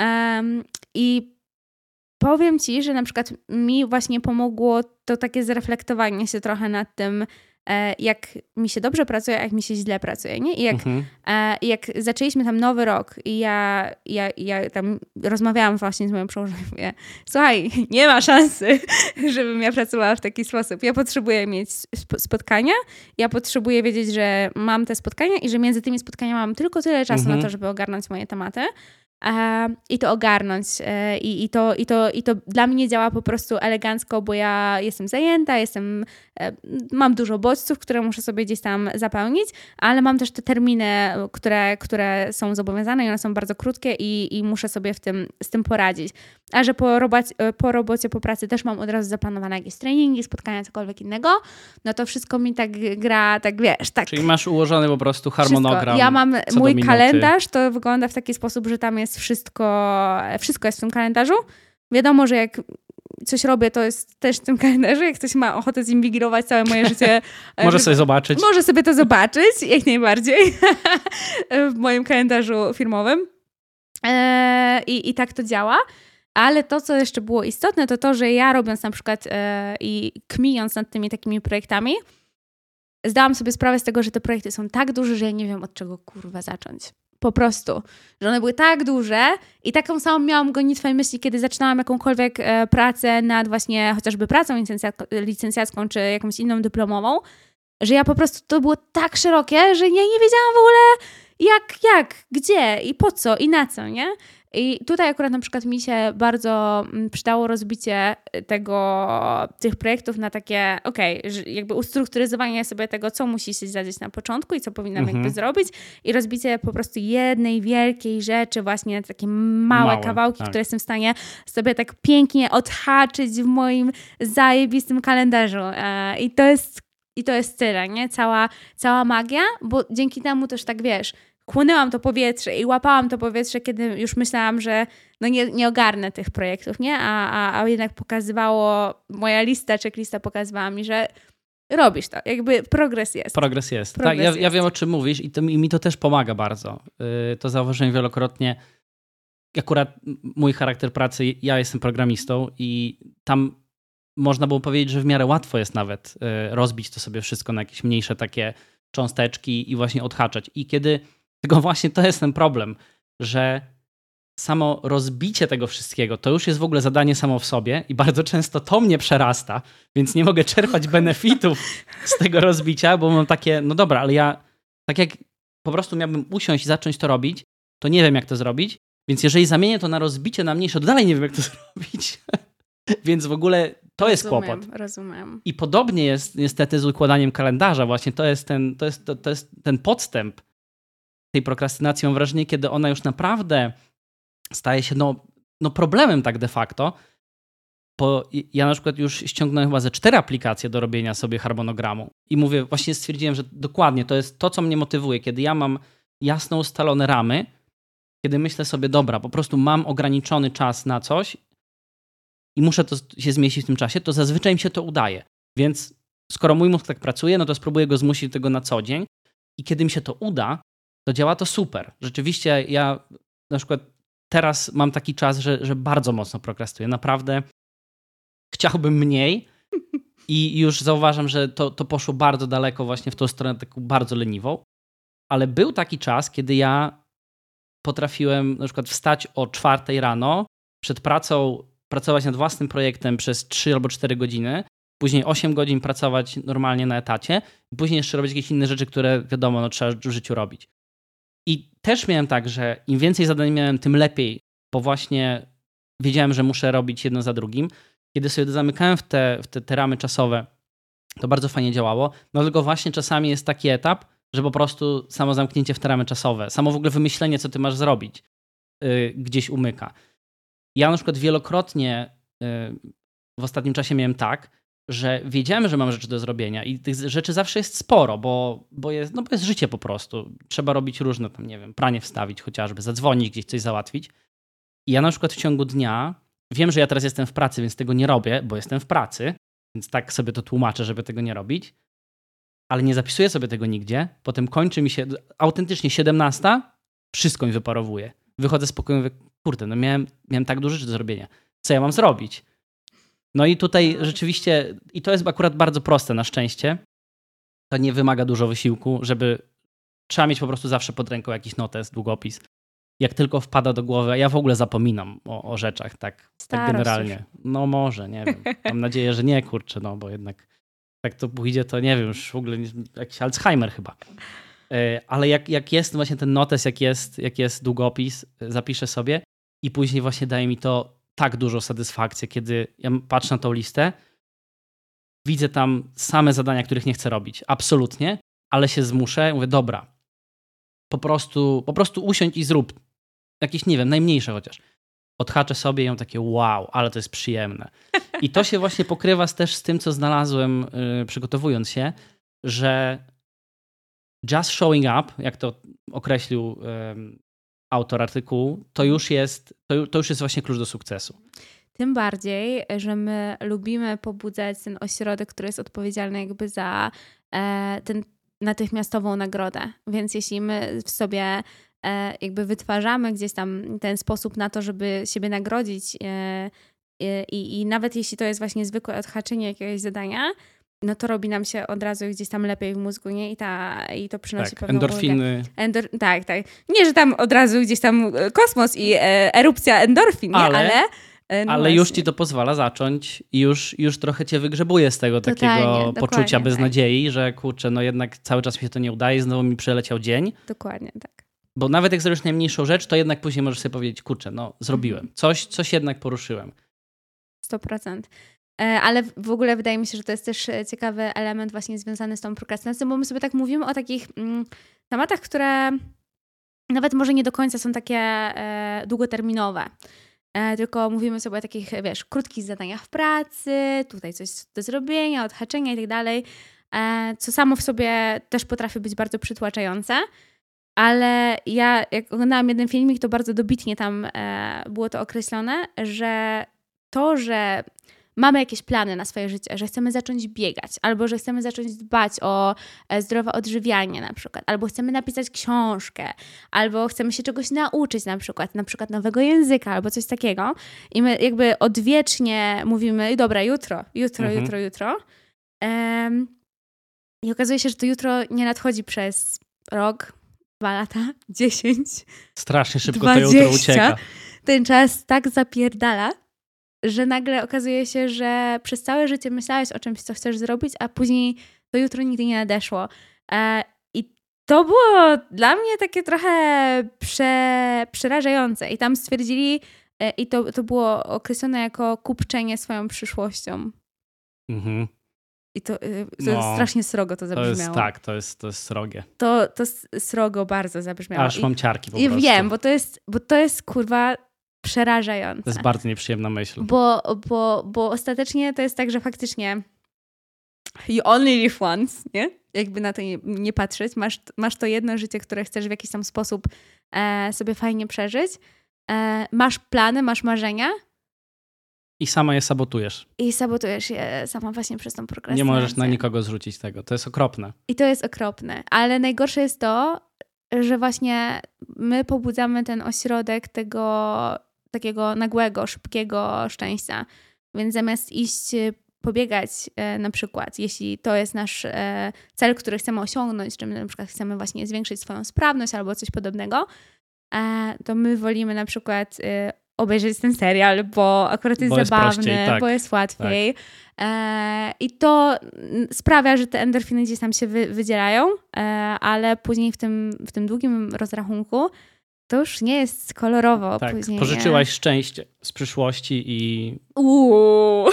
B: Um, I powiem ci, że na przykład mi właśnie pomogło to takie zreflektowanie się trochę nad tym, E, jak mi się dobrze pracuje, a jak mi się źle pracuje, nie? I jak, mhm. E, jak zaczęliśmy tam nowy rok i ja, ja, ja tam rozmawiałam właśnie z moją przełożoną, mówię, słuchaj, (laughs) nie ma szansy, (laughs) żebym ja pracowała w taki sposób. Ja potrzebuję mieć spotkania, ja potrzebuję wiedzieć, że mam te spotkania i że między tymi spotkaniami mam tylko tyle czasu mhm. na to, żeby ogarnąć moje tematy i to ogarnąć. E, I, i, to, i, to, I to dla mnie działa po prostu elegancko, bo ja jestem zajęta, jestem, e, mam dużo bodźców, które muszę sobie gdzieś tam zapełnić, ale mam też te terminy, które, które są zobowiązane i one są bardzo krótkie i, i muszę sobie w tym, z tym poradzić. A że po, robocie, po robocie, po pracy też mam od razu zaplanowane jakieś treningi, spotkania, cokolwiek innego, no to wszystko mi tak gra, tak wiesz, tak.
A: Czyli masz ułożony po prostu harmonogram. Wszystko.
B: Ja mam mój kalendarz, to wygląda w taki sposób, że tam jest wszystko, wszystko jest w tym kalendarzu. Wiadomo, że jak coś robię, to jest też w tym kalendarzu. Jak ktoś ma ochotę zinwigilować całe moje życie. (laughs)
A: może sobie zobaczyć.
B: Może sobie to zobaczyć, jak najbardziej, (laughs) w moim kalendarzu firmowym. E, I, I tak to działa. Ale to, co jeszcze było istotne, to to, że ja robiąc na przykład e, i kmijąc nad tymi takimi projektami, zdałam sobie sprawę z tego, że te projekty są tak duże, że ja nie wiem od czego kurwa zacząć. Po prostu. Że one były tak duże i taką samą miałam gonitwę myśli, kiedy zaczynałam jakąkolwiek e, pracę nad właśnie chociażby pracą licencjacką czy jakąś inną dyplomową, że ja po prostu to było tak szerokie, że ja nie wiedziałam w ogóle jak, jak, gdzie i po co i na co, nie? I tutaj akurat na przykład mi się bardzo mm, przydało rozbicie tego, tych projektów na takie, okej, okay, jakby ustrukturyzowanie sobie tego, co musi się zadzieć na początku i co powinnam mhm. jakby zrobić i rozbicie po prostu jednej wielkiej rzeczy, właśnie takie małe, małe kawałki, tak. które jestem w stanie sobie tak pięknie odhaczyć w moim zajebistym kalendarzu. E, I to jest i to jest tyle, nie? Cała, cała magia, bo dzięki temu też tak wiesz, chłonęłam to powietrze i łapałam to powietrze, kiedy już myślałam, że no nie, nie ogarnę tych projektów, nie? A, a, a jednak pokazywało, moja lista, checklista pokazywała mi, że robisz to, jakby progres jest.
A: Progres jest, progres tak, ja, jest. ja wiem o czym mówisz i, to, i mi to też pomaga bardzo. Yy, to zauważyłem wielokrotnie. Akurat mój charakter pracy, ja jestem programistą i tam można było powiedzieć, że w miarę łatwo jest nawet yy, rozbić to sobie wszystko na jakieś mniejsze takie cząsteczki i właśnie odhaczać. I kiedy (laughs) tylko właśnie to jest ten problem, że samo rozbicie tego wszystkiego to już jest w ogóle zadanie samo w sobie i bardzo często to mnie przerasta, więc nie mogę czerpać benefitów z tego rozbicia, bo mam takie, no dobra, ale ja tak jak po prostu miałbym usiąść i zacząć to robić, to nie wiem jak to zrobić, więc jeżeli zamienię to na rozbicie na mniejsze, to dalej nie wiem jak to (laughs) zrobić. więc w ogóle to jest kłopot.
B: Rozumiem.
A: I podobnie jest niestety z układaniem kalendarza. Właśnie to jest ten, to jest, to, to jest ten podstęp tej prokrastynacji. Mam wrażenie, kiedy ona już naprawdę staje się no, no problemem tak de facto, bo ja na przykład już ściągnąłem chyba ze cztery aplikacje do robienia sobie harmonogramu i mówię, właśnie stwierdziłem, że dokładnie to jest to, co mnie motywuje, kiedy ja mam jasno ustalone ramy, kiedy myślę sobie, dobra, po prostu mam ograniczony czas na coś i muszę to się zmieścić w tym czasie, to zazwyczaj mi się to udaje. Więc skoro mój mózg tak pracuje, no to spróbuję go zmusić do tego na co dzień i kiedy mi się to uda, to działa to super. Rzeczywiście ja na przykład teraz mam taki czas, że, że bardzo mocno prokrastuję. Naprawdę chciałbym mniej i już zauważam, że to, to poszło bardzo daleko właśnie w tą stronę taką bardzo leniwą. Ale był taki czas, kiedy ja potrafiłem na przykład wstać o czwartej rano, przed pracą pracować nad własnym projektem przez 3 albo 4 godziny, później 8 godzin pracować normalnie na etacie, później jeszcze robić jakieś inne rzeczy, które wiadomo, no, trzeba w życiu robić. I też miałem tak, że im więcej zadań miałem, tym lepiej, bo właśnie wiedziałem, że muszę robić jedno za drugim. Kiedy sobie zamykałem w te, w te, te ramy czasowe, to bardzo fajnie działało. No tylko właśnie czasami jest taki etap, że po prostu samo zamknięcie w te ramy czasowe, samo w ogóle wymyślenie, co ty masz zrobić, yy, gdzieś umyka. Ja na przykład wielokrotnie yy, w ostatnim czasie miałem tak, że wiedziałem, że mam rzeczy do zrobienia i tych rzeczy zawsze jest sporo, bo, bo, jest, no bo jest życie po prostu. Trzeba robić różne, tam nie wiem, pranie wstawić chociażby, zadzwonić, gdzieś coś załatwić. I ja na przykład w ciągu dnia, wiem, że ja teraz jestem w pracy, więc tego nie robię, bo jestem w pracy, więc tak sobie to tłumaczę, żeby tego nie robić, ale nie zapisuję sobie tego nigdzie. Potem kończy mi się autentycznie 17, wszystko mi wyparowuje. Wychodzę mówię, kurde, no miałem, miałem tak dużo rzeczy do zrobienia. Co ja mam zrobić? No i tutaj rzeczywiście, i to jest akurat bardzo proste na szczęście, to nie wymaga dużo wysiłku, żeby trzeba mieć po prostu zawsze pod ręką jakiś notes, długopis. Jak tylko wpada do głowy, ja w ogóle zapominam o, o rzeczach, tak, tak generalnie. No może, nie wiem. Mam nadzieję, że nie, kurczę, no bo jednak jak to pójdzie, to nie wiem, już w ogóle jakiś Alzheimer chyba. E, ale jak, jak jest właśnie ten notes, jak jest, jak jest długopis, zapiszę sobie i później właśnie daje mi to tak dużo satysfakcji, kiedy ja patrzę na tą listę, widzę tam same zadania, których nie chcę robić. Absolutnie, ale się zmuszę. Mówię, dobra, po prostu, po prostu usiądź i zrób. Jakieś, nie wiem, najmniejsze chociaż. Odhaczę sobie ją takie wow, ale to jest przyjemne. I to się właśnie pokrywa też z tym, co znalazłem yy, przygotowując się, że just showing up, jak to określił autor artykułu, to już jest, to, to już jest właśnie klucz do sukcesu.
B: Tym bardziej, że my lubimy pobudzać ten ośrodek, który jest odpowiedzialny jakby za e, ten natychmiastową nagrodę. Więc jeśli my w sobie e, jakby wytwarzamy gdzieś tam ten sposób na to, żeby siebie nagrodzić e, i, i nawet jeśli to jest właśnie zwykłe odhaczenie jakiegoś zadania, no to robi nam się od razu gdzieś tam lepiej w mózgu, nie? I, ta, i to przynosi
A: tak, pewną endorfiny.
B: Endor tak, tak. Nie, że tam od razu gdzieś tam e, kosmos i e, erupcja endorfin, nie? ale... ale...
A: E, no ale już ci to pozwala zacząć i już, już trochę cię wygrzebuje z tego Totalnie, takiego poczucia beznadziei, tak. że kurczę, no jednak cały czas mi się to nie udaje, znowu mi przeleciał dzień.
B: Dokładnie, tak.
A: Bo nawet jak zrobisz najmniejszą rzecz, to jednak później możesz sobie powiedzieć, kurczę, no zrobiłem. Mhm. Coś, coś jednak poruszyłem.
B: 100%. E, ale w ogóle wydaje mi się, że to jest też e, ciekawy element właśnie związany z tą prokrastynacją, bo my sobie tak mówimy o takich mm, tematach, które nawet może nie do końca są takie e, długoterminowe. Tylko mówimy sobie o takich, wiesz, krótkich zadaniach w pracy, tutaj coś do zrobienia, odhaczenia i tak dalej, co samo w sobie też potrafi być bardzo przytłaczające. Ale ja, jak oglądałam jeden filmik, to bardzo dobitnie tam było to określone, że to, że mamy jakieś plany na swoje życie, że chcemy zacząć biegać, albo że chcemy zacząć dbać o e, zdrowe odżywianie na przykład, albo chcemy napisać książkę, albo chcemy się czegoś nauczyć na przykład, na przykład nowego języka, albo coś takiego. I my jakby odwiecznie mówimy, dobra, jutro, jutro, mhm. jutro, jutro. Um, I okazuje się, że to jutro nie nadchodzi przez rok, dwa lata, (laughs) dziesięć.
A: Strasznie szybko 20. to jutro ucieka.
B: Ten czas tak zapierdala, że nagle okazuje się, że przez całe życie myślałeś o czymś, co chcesz zrobić, a później to jutro nigdy nie nadeszło. E, I to było dla mnie takie trochę prze, przerażające. I tam stwierdzili, e, i to, to było określone jako kupczenie swoją przyszłością. Mhm. I to, e, to no, strasznie srogo to zabrzmiało.
A: To jest, tak, to jest, to jest srogie.
B: To, to srogo bardzo zabrzmiało.
A: Aż mam ciarki po
B: I, prostu. I wiem, bo to jest, bo to jest kurwa przerażające.
A: To jest bardzo nieprzyjemna myśl.
B: Bo, bo, bo ostatecznie to jest tak, że faktycznie you only live once, nie? Jakby na to nie, nie patrzeć. Masz, masz to jedno życie, które chcesz w jakiś tam sposób e, sobie fajnie przeżyć. E, masz plany, masz marzenia.
A: I sama je sabotujesz.
B: I sabotujesz je sama właśnie przez tą prokrastynację.
A: Nie możesz na nikogo zrzucić tego. To jest okropne.
B: I to jest okropne. Ale najgorsze jest to, że właśnie my pobudzamy ten ośrodek tego takiego nagłego, szybkiego szczęścia. Więc zamiast iść e, pobiegać e, na przykład, jeśli to jest nasz e, cel, który chcemy osiągnąć, czy my na przykład chcemy właśnie zwiększyć swoją sprawność albo coś podobnego, to my wolimy na przykład obejrzeć ten serial, bo akurat jest
A: Bo jest
B: zabawny,
A: prościej, tak.
B: bo jest łatwiej. E, I to sprawia, że te endorfiny gdzieś tam się wy, wydzielają, e, ale później w tym, w tym długim rozrachunku to już nie jest kolorowo.
A: Tak,
B: później,
A: pożyczyłaś szczęście z przyszłości i?
B: Uuu.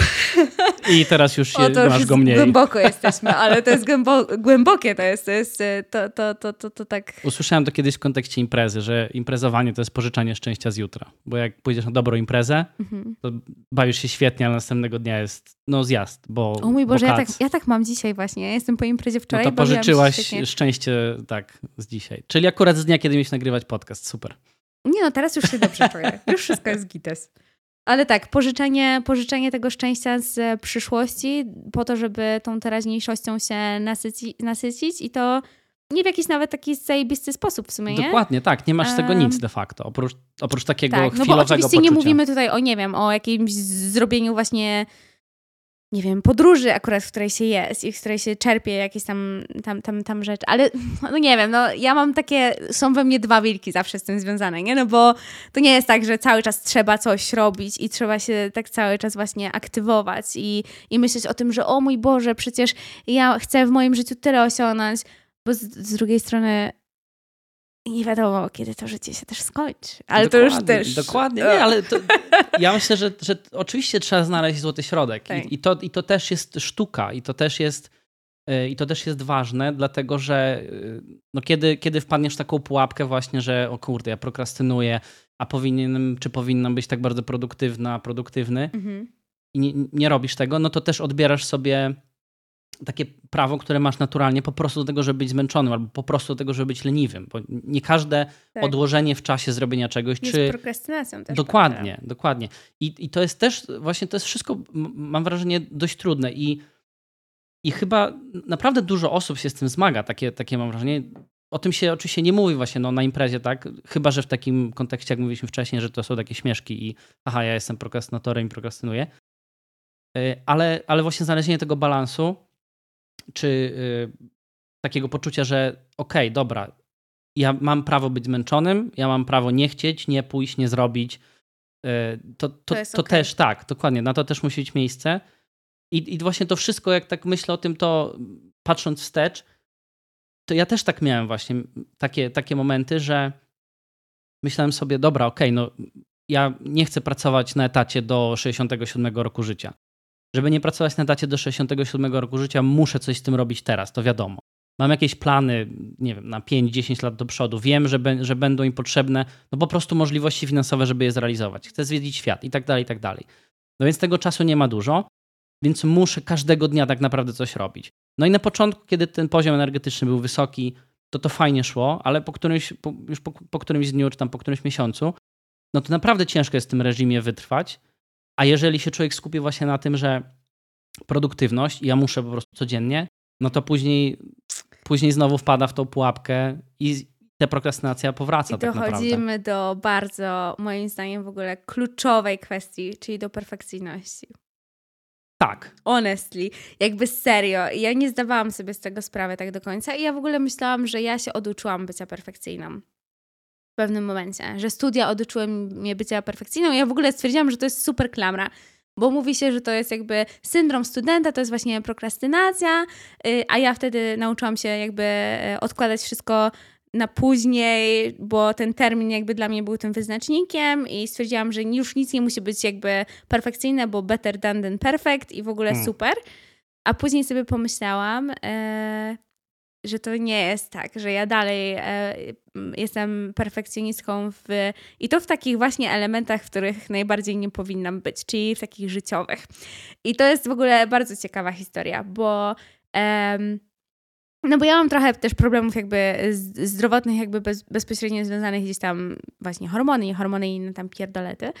A: i teraz już się,
B: O, to już
A: masz go mniej.
B: głęboko jesteśmy, ale to jest głębo- (laughs) głębokie, to jest, to jest, to, to, to, to, to tak...
A: Usłyszałem to kiedyś w kontekście imprezy, że imprezowanie to jest pożyczanie szczęścia z jutra. Bo jak pójdziesz na dobrą imprezę,
B: Mhm.
A: to bawisz się świetnie, ale następnego dnia jest no zjazd, bo
B: O mój Boże,
A: bo
B: ja tak, ja tak mam dzisiaj właśnie. Ja jestem po imprezie
A: No
B: wczoraj.
A: to
B: bawiłam się
A: pożyczyłaś szczęście tak z dzisiaj. Czyli akurat z dnia, kiedy mieliśmy nagrywać podcast. Super.
B: Nie no, teraz już się dobrze czuję. Już wszystko jest gites. Ale tak, pożyczenie, pożyczenie tego szczęścia z przyszłości po to, żeby tą teraźniejszością się nasyci, nasycić i to nie w jakiś nawet taki zajebisty sposób w sumie, nie?
A: Dokładnie, tak. Nie masz z tego
B: Em,
A: nic de facto. Oprócz, oprócz takiego
B: Tak, no bo
A: chwilowego
B: oczywiście
A: poczucia.
B: nie mówimy tutaj o, nie wiem, o jakimś zrobieniu właśnie, nie wiem, podróży akurat, w której się jest i w której się czerpie jakieś tam, tam, tam, tam rzeczy, ale (laughs) no nie wiem, no ja mam takie, są we mnie dwa wilki zawsze z tym związane, nie? No bo to nie jest tak, że cały czas trzeba coś robić i trzeba się tak cały czas właśnie aktywować i, i myśleć o tym, że o mój Boże, przecież ja chcę w moim życiu tyle osiągnąć, bo z, z drugiej strony nie wiadomo, kiedy to życie się też skończy. Ale to już
A: Dokładnie,
B: też...
A: Dokładnie, nie, ale to, ja myślę, że, że oczywiście trzeba znaleźć złoty środek
B: Tak.
A: I, i, to, i to też jest sztuka i to też jest y, i to też jest ważne, dlatego że y, no kiedy, kiedy wpadniesz w taką pułapkę właśnie, że o kurde, ja prokrastynuję, a powinienem, czy powinnam być tak bardzo produktywna, produktywny
B: Mhm.
A: i nie, nie robisz tego, no to też odbierasz sobie takie prawo, które masz naturalnie po prostu do tego, żeby być zmęczonym albo po prostu do tego, żeby być leniwym, bo nie każde
B: Tak.
A: odłożenie w czasie zrobienia czegoś,
B: Jest
A: czy
B: prokrastynacją też.
A: Dokładnie, dokładnie. I, I to jest też, właśnie to jest wszystko, mam wrażenie, dość trudne i, i chyba naprawdę dużo osób się z tym zmaga, takie, takie mam wrażenie. O tym się oczywiście nie mówi właśnie no, na imprezie, tak? Chyba, że w takim kontekście, jak mówiliśmy wcześniej, że to są takie śmieszki i aha, ja jestem prokrastynatorem i prokrastynuję. Y, Ale, ale właśnie znalezienie tego balansu, czy y, takiego poczucia, że okej, dobra, ja mam prawo być zmęczonym, ja mam prawo nie chcieć, nie pójść, nie zrobić. Y, To, to, to,
B: jest okej.
A: też tak, dokładnie, na to też musi być miejsce. I, I właśnie to wszystko, jak tak myślę o tym, to patrząc wstecz, to ja też tak miałem właśnie takie, takie momenty, że myślałem sobie, dobra, okej, no ja nie chcę pracować na etacie do 67 roku życia. Żeby nie pracować na etacie do 67 roku życia, muszę coś z tym robić teraz, to wiadomo. Mam jakieś plany, nie wiem, na 5-10 lat do przodu. Wiem, że, be, że będą im potrzebne no po prostu możliwości finansowe, żeby je zrealizować. Chcę zwiedzić świat i tak dalej, i tak dalej. No więc tego czasu nie ma dużo, więc muszę każdego dnia tak naprawdę coś robić. No i na początku, kiedy ten poziom energetyczny był wysoki, to to fajnie szło, ale po którymś, po, już po, po którymś dniu, czy tam po którymś miesiącu, no to naprawdę ciężko jest w tym reżimie wytrwać. A jeżeli się człowiek skupi właśnie na tym, że produktywność, i ja muszę po prostu codziennie, no to później, później znowu wpada w tą pułapkę i ta prokrastynacja powraca
B: I
A: tak naprawdę.
B: dochodzimy do bardzo, moim zdaniem, w ogóle kluczowej kwestii, czyli do perfekcyjności.
A: Tak.
B: Honestly, jakby serio. Ja nie zdawałam sobie z tego sprawy tak do końca i ja w ogóle myślałam, że ja się oduczyłam bycia perfekcyjną. W pewnym momencie, że studia oduczyły mnie bycia perfekcyjną ja w ogóle stwierdziłam, że to jest super klamra, bo mówi się, że to jest jakby syndrom studenta, to jest właśnie prokrastynacja, y, a ja wtedy nauczyłam się jakby y, odkładać wszystko na później, bo ten termin jakby dla mnie był tym wyznacznikiem i stwierdziłam, że już nic nie musi być jakby perfekcyjne, bo better done than perfect i w ogóle
A: Hmm.
B: super. A później sobie pomyślałam, e, że to nie jest tak, że ja dalej e, jestem perfekcjonistką w, i to w takich właśnie elementach, w których najbardziej nie powinnam być, czyli w takich życiowych. I to jest w ogóle bardzo ciekawa historia, bo no bo ja mam trochę też problemów jakby zdrowotnych, jakby bez, bezpośrednio związanych gdzieś tam właśnie hormony, nie hormony i inne tam pierdolety,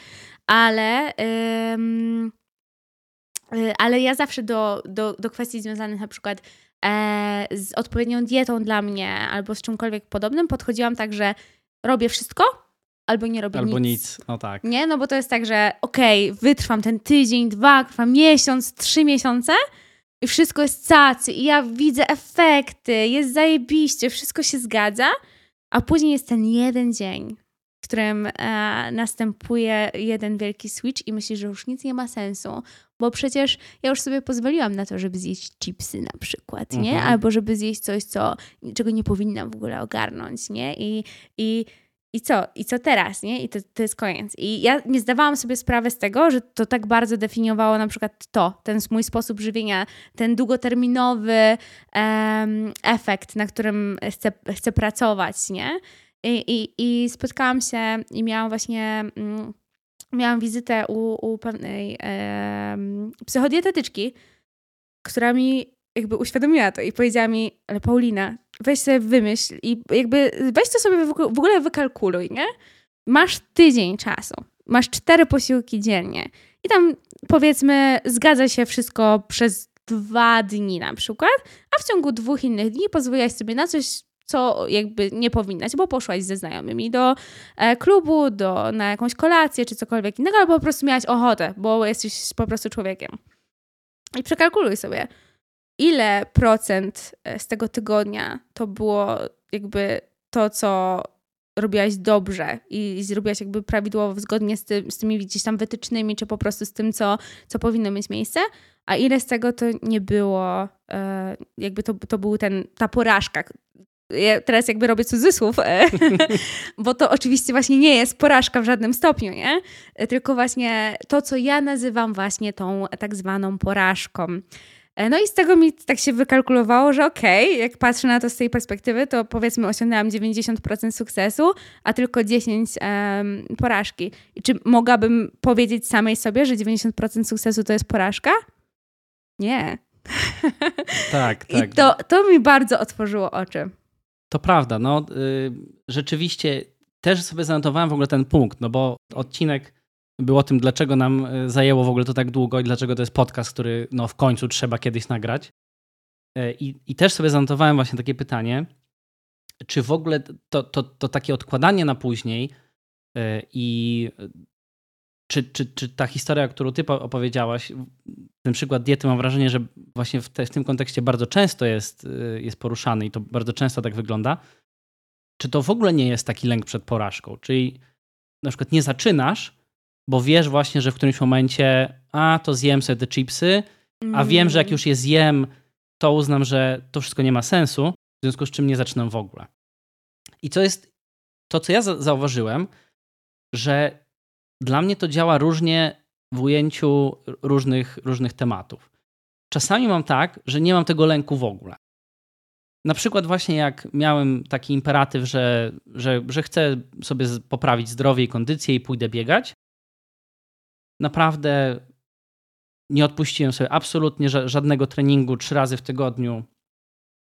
B: ale y, ale ja zawsze do, do, do kwestii związanych na przykład z odpowiednią dietą dla mnie albo z czymkolwiek podobnym podchodziłam tak, że robię wszystko, albo nie robię
A: Albo
B: nic.
A: nic. No tak.
B: Nie, no bo to jest tak, że okej, wytrwam ten tydzień, dwa, trwam miesiąc, trzy miesiące i wszystko jest cacy i ja widzę efekty, jest zajebiście, wszystko się zgadza, a później jest ten jeden dzień, w którym e, następuje jeden wielki switch i myślisz, że już nic nie ma sensu, bo przecież ja już sobie pozwoliłam na to, żeby zjeść chipsy na przykład, nie?
A: Mhm.
B: Albo żeby zjeść coś, co, czego nie powinnam w ogóle ogarnąć, nie? I, i i co? I co teraz, nie? I to, to jest koniec. I ja nie zdawałam sobie sprawy z tego, że to tak bardzo definiowało na przykład to, ten mój sposób żywienia, ten długoterminowy em, efekt, na którym chcę, chcę pracować, nie? I, i, spotkałam się i miałam właśnie, mm, miałam wizytę u, u pewnej em, psychodietetyczki, która mi jakby uświadomiła to i powiedziała mi, ale Paulina, weź sobie wymyśl i jakby weź to sobie w ogóle wykalkuluj, nie? Masz tydzień czasu, masz cztery posiłki dziennie i tam powiedzmy zgadza się wszystko przez dwa dni na przykład, a w ciągu dwóch innych dni pozwoliłaś sobie na coś, co jakby nie powinnaś, bo poszłaś ze znajomymi do e, klubu, do, na jakąś kolację czy cokolwiek innego, albo po prostu miałaś ochotę, bo jesteś po prostu człowiekiem. I przekalkuluj sobie, ile procent e, z tego tygodnia to było jakby to, co robiłaś dobrze i zrobiłaś jakby prawidłowo, zgodnie z, tym, z tymi gdzieś tam wytycznymi, czy po prostu z tym, co, co powinno mieć miejsce, a ile z tego to nie było, e, jakby to, to był ten, ta porażka. Ja teraz jakby robię cudzysłów, e, (laughs) bo to oczywiście właśnie nie jest porażka w żadnym stopniu, nie? E, Tylko właśnie to, co ja nazywam właśnie tą tak zwaną porażką. E, No i z tego mi tak się wykalkulowało, że okej, jak patrzę na to z tej perspektywy, to powiedzmy osiągnęłam 90% sukcesu, a tylko 10% em, porażki. I czy mogłabym powiedzieć samej sobie, że 90% sukcesu to jest porażka? Nie. (laughs)
A: Tak,
B: I
A: tak.
B: to, to mi bardzo otworzyło oczy.
A: To prawda, no y, rzeczywiście też sobie zanotowałem w ogóle ten punkt, no bo odcinek był o tym, dlaczego nam y, zajęło w ogóle to tak długo i dlaczego to jest podcast, który no w końcu trzeba kiedyś nagrać. Y, I, i też sobie zanotowałem właśnie takie pytanie, czy w ogóle to, to, to takie odkładanie na później y, i czy, czy, czy ta historia, którą ty po- opowiedziałaś, ten przykład diety, mam wrażenie, że właśnie w, te, w tym kontekście bardzo często jest, y, jest poruszany i to bardzo często tak wygląda. Czy to w ogóle nie jest taki lęk przed porażką? Czyli na przykład nie zaczynasz, bo wiesz właśnie, że w którymś momencie, a to zjem sobie te chipsy, a wiem, że jak
B: Mm.
A: już je zjem, to uznam, że to wszystko nie ma sensu, w związku z czym nie zaczynam w ogóle. I co jest to, co ja za- zauważyłem, że dla mnie to działa różnie w ujęciu różnych, różnych tematów. Czasami mam tak, że nie mam tego lęku w ogóle. Na przykład właśnie jak miałem taki imperatyw, że, że, że chcę sobie poprawić zdrowie i kondycję i pójdę biegać, naprawdę nie odpuściłem sobie absolutnie ża- żadnego treningu trzy razy w tygodniu.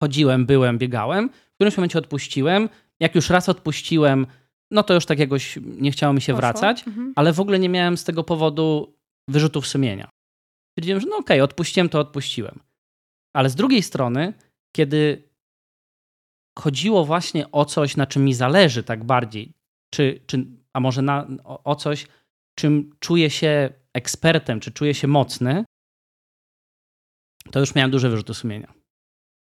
A: Chodziłem, byłem, biegałem. W którymś momencie odpuściłem. Jak już raz odpuściłem, no to już tak jakoś nie chciało mi się
B: Poszło.
A: wracać,
B: Mhm.
A: ale w ogóle nie miałem z tego powodu wyrzutów sumienia. Stwierdziłem, że no okej, odpuściłem, to odpuściłem. Ale z drugiej strony, kiedy chodziło właśnie o coś, na czym mi zależy tak bardziej, czy, czy, a może na, o, o coś, czym czuję się ekspertem, czy czuję się mocny, to już miałem duże wyrzuty sumienia.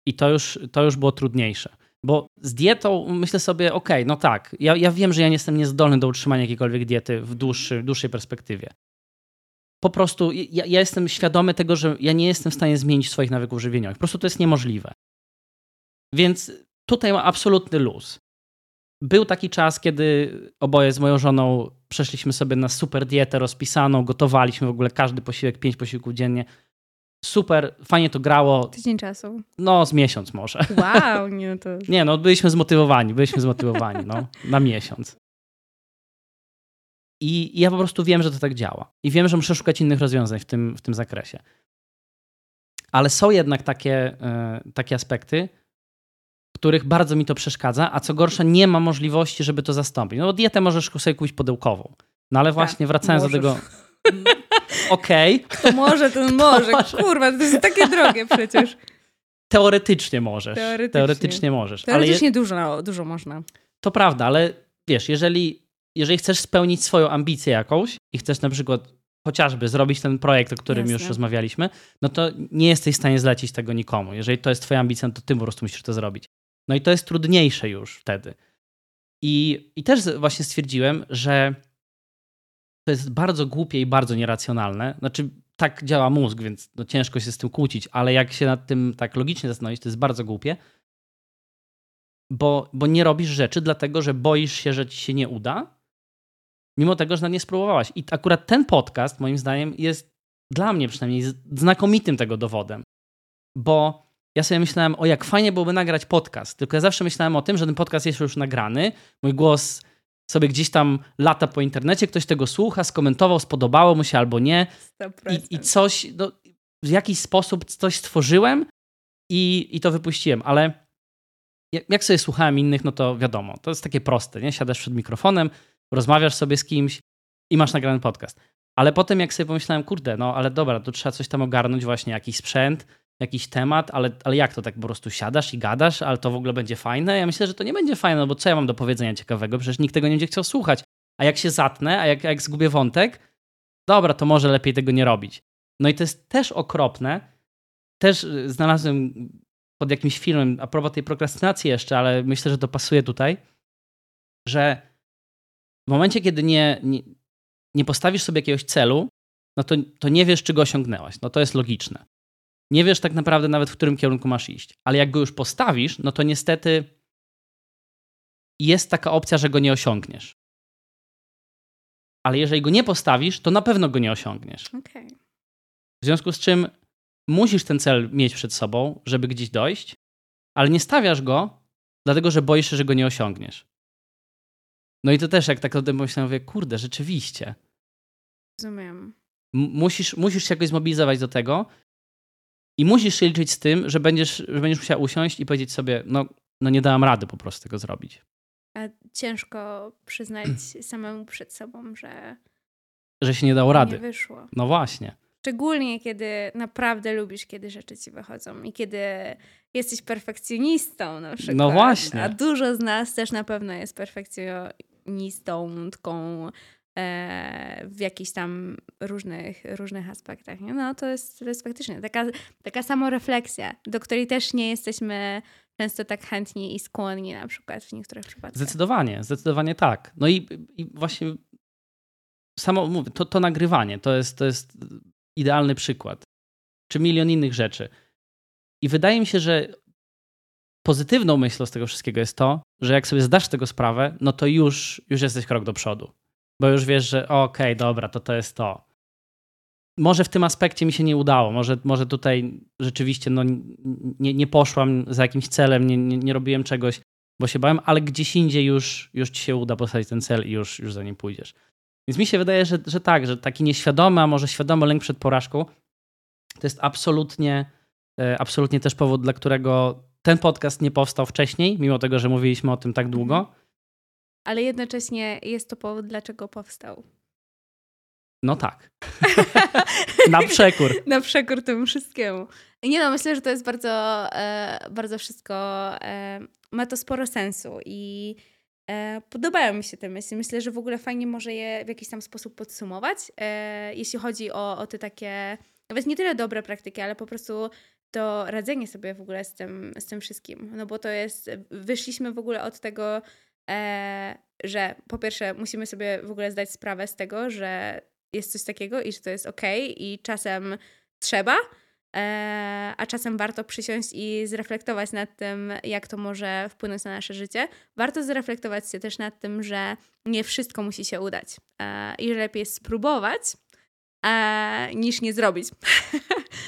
A: I to już, to już było trudniejsze. Bo z dietą myślę sobie, okej, no tak, ja, ja wiem, że ja nie jestem niezdolny do utrzymania jakiejkolwiek diety w dłuższy, dłuższej perspektywie. Po prostu ja, ja jestem świadomy tego, że ja nie jestem w stanie zmienić swoich nawyków żywieniowych. Po prostu to jest niemożliwe. Więc tutaj mam absolutny luz. Był taki czas, kiedy oboje z moją żoną przeszliśmy sobie na super dietę rozpisaną, gotowaliśmy w ogóle każdy posiłek, pięć posiłków dziennie. Super, fajnie to grało.
B: Tydzień czasu.
A: No, z miesiąc może.
B: Wow, (laughs) nie to...
A: Nie, no, byliśmy zmotywowani, byliśmy zmotywowani, no, na miesiąc. I ja po prostu wiem, że to tak działa. I wiem, że muszę szukać innych rozwiązań w tym, w tym zakresie. Ale są jednak takie, e, takie aspekty, których bardzo mi to przeszkadza, a co gorsza, nie ma możliwości, żeby to zastąpić. No, dietę możesz sobie kupić pudełkową. No ale właśnie wracając do tego. (laughs) Okej,
B: To może, (laughs) to może.
A: może.
B: Kurwa, to jest takie drogie przecież.
A: teoretycznie możesz.
B: Teoretycznie.
A: Teoretycznie możesz. Ale je,
B: Teoretycznie dużo, dużo można.
A: To prawda, ale wiesz, jeżeli jeżeli chcesz spełnić swoją ambicję jakąś i chcesz na przykład chociażby zrobić ten projekt, o którym
B: Jasne.
A: już rozmawialiśmy, no to nie jesteś w stanie zlecić tego nikomu. Jeżeli to jest twoja ambicja, no to ty po prostu musisz to zrobić. No i to jest trudniejsze już wtedy. I, i też właśnie stwierdziłem, że to jest bardzo głupie i bardzo nieracjonalne. Znaczy, tak działa mózg, więc no ciężko się z tym kłócić, ale jak się nad tym tak logicznie zastanowić, to jest bardzo głupie, bo, bo nie robisz rzeczy dlatego, że boisz się, że ci się nie uda, mimo tego, że na nie spróbowałaś. I akurat ten podcast, moim zdaniem, jest dla mnie przynajmniej znakomitym tego dowodem, bo ja sobie myślałem, o jak fajnie byłoby nagrać podcast, tylko ja zawsze myślałem o tym, że ten podcast jest już nagrany, mój głos sobie gdzieś tam lata po internecie, ktoś tego słucha, skomentował, spodobało mu się albo nie
B: 100%.
A: i, i coś, no, w jakiś sposób coś stworzyłem i, i to wypuściłem, ale jak, jak sobie słuchałem innych, no to wiadomo, to jest takie proste, nie? Siadasz przed mikrofonem, rozmawiasz sobie z kimś i masz nagrany podcast. Ale potem jak sobie pomyślałem, kurde, no ale dobra, to trzeba coś tam ogarnąć, właśnie jakiś sprzęt, jakiś temat, ale, ale jak to tak po prostu siadasz i gadasz, ale to w ogóle będzie fajne? Ja myślę, że to nie będzie fajne, no bo co ja mam do powiedzenia ciekawego? Przecież nikt tego nie będzie chciał słuchać. A jak się zatnę, a jak, jak zgubię wątek, dobra, to może lepiej tego nie robić. No i to jest też okropne. Też y, znalazłem pod jakimś filmem, a propos tej prokrastynacji jeszcze, ale myślę, że to pasuje tutaj, że w momencie, kiedy nie, nie, nie postawisz sobie jakiegoś celu, no to, to nie wiesz, czy go osiągnęłaś. No to jest logiczne. Nie wiesz tak naprawdę nawet, w którym kierunku masz iść. Ale jak go już postawisz, no to niestety jest taka opcja, że go nie osiągniesz. Ale jeżeli go nie postawisz, to na pewno go nie osiągniesz.
B: Okej.
A: W związku z czym musisz ten cel mieć przed sobą, żeby gdzieś dojść, ale nie stawiasz go, dlatego że boisz się, że go nie osiągniesz. No i to też, jak tak o tym pomyślałem, mówię, kurde, rzeczywiście.
B: Rozumiem.
A: M- musisz, musisz się jakoś zmobilizować do tego i musisz się liczyć z tym, że będziesz, że będziesz musiał usiąść i powiedzieć sobie, no, no nie dałam rady po prostu tego zrobić.
B: A ciężko przyznać samemu przed sobą, że
A: Że się nie dało
B: nie
A: rady.
B: wyszło.
A: No właśnie.
B: Szczególnie kiedy naprawdę lubisz, kiedy rzeczy ci wychodzą i kiedy jesteś perfekcjonistą na przykład.
A: No właśnie.
B: A dużo z nas też na pewno jest perfekcjonistą, taką e, w jakichś tam różnych, różnych aspektach. Nie? No to jest, to jest faktycznie taka, taka samorefleksja, do której też nie jesteśmy często tak chętni i skłonni na przykład w niektórych przypadkach.
A: Zdecydowanie, zdecydowanie tak. No i, i właśnie samo mówię, to, to nagrywanie to jest, to jest idealny przykład. Czy milion innych rzeczy. I wydaje mi się, że pozytywną myślą z tego wszystkiego jest to, że jak sobie zdasz tego sprawę, no to już, już jesteś krok do przodu. Bo już wiesz, że okej, dobra, to to jest to. Może w tym aspekcie mi się nie udało, może, może tutaj rzeczywiście no, nie, nie poszłam za jakimś celem, nie, nie, nie robiłem czegoś, bo się bałem, ale gdzieś indziej już, już ci się uda postawić ten cel i już, już za nim pójdziesz. Więc mi się wydaje, że, że tak, że taki nieświadomy, a może świadomy lęk przed porażką to jest absolutnie, e, absolutnie też powód, dla którego ten podcast nie powstał wcześniej, mimo tego, że mówiliśmy o tym tak długo.
B: Ale jednocześnie jest to powód, dlaczego powstał.
A: No tak. (laughs) Na przekór. (laughs)
B: Na przekór temu wszystkiemu. Nie no, myślę, że to jest bardzo, e, bardzo wszystko, e, ma to sporo sensu i e, podobają mi się te myśli. Myślę, że w ogóle fajnie może je w jakiś tam sposób podsumować, jeśli chodzi o, o te takie, nawet nie tyle dobre praktyki, ale po prostu to radzenie sobie w ogóle z tym, z tym wszystkim. No bo to jest, wyszliśmy w ogóle od tego, e, że po pierwsze musimy sobie w ogóle zdać sprawę z tego, że jest coś takiego i że to jest okej i czasem trzeba, e, a czasem warto przysiąść i zreflektować nad tym, jak to może wpłynąć na nasze życie. Warto zreflektować się też nad tym, że nie wszystko musi się udać e, i że lepiej spróbować, e, niż nie zrobić. (laughs)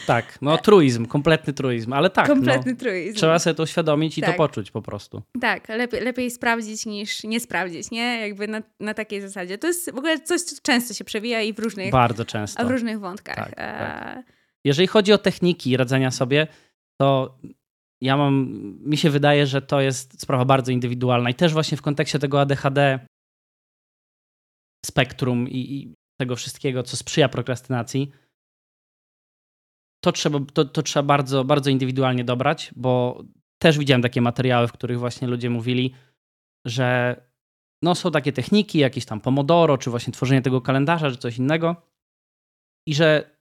A: Tak, no truizm, kompletny truizm, ale tak.
B: Kompletny
A: no,
B: truizm.
A: Trzeba sobie to uświadomić i
B: Tak.
A: to poczuć po prostu.
B: Tak, lepiej, lepiej sprawdzić niż nie sprawdzić, nie? Jakby na, na takiej zasadzie. To jest w ogóle coś, co często się przewija i w różnych,
A: Bardzo często.
B: w różnych wątkach.
A: Tak, tak.
B: E,
A: Jeżeli chodzi o techniki radzenia sobie, to ja mam, mi się wydaje, że to jest sprawa bardzo indywidualna i też właśnie w kontekście tego ADHD spektrum i, i tego wszystkiego, co sprzyja prokrastynacji, to trzeba, to, to trzeba bardzo, bardzo indywidualnie dobrać, bo też widziałem takie materiały, w których właśnie ludzie mówili, że no, są takie techniki, jakieś tam pomodoro, czy właśnie tworzenie tego kalendarza, czy coś innego. I że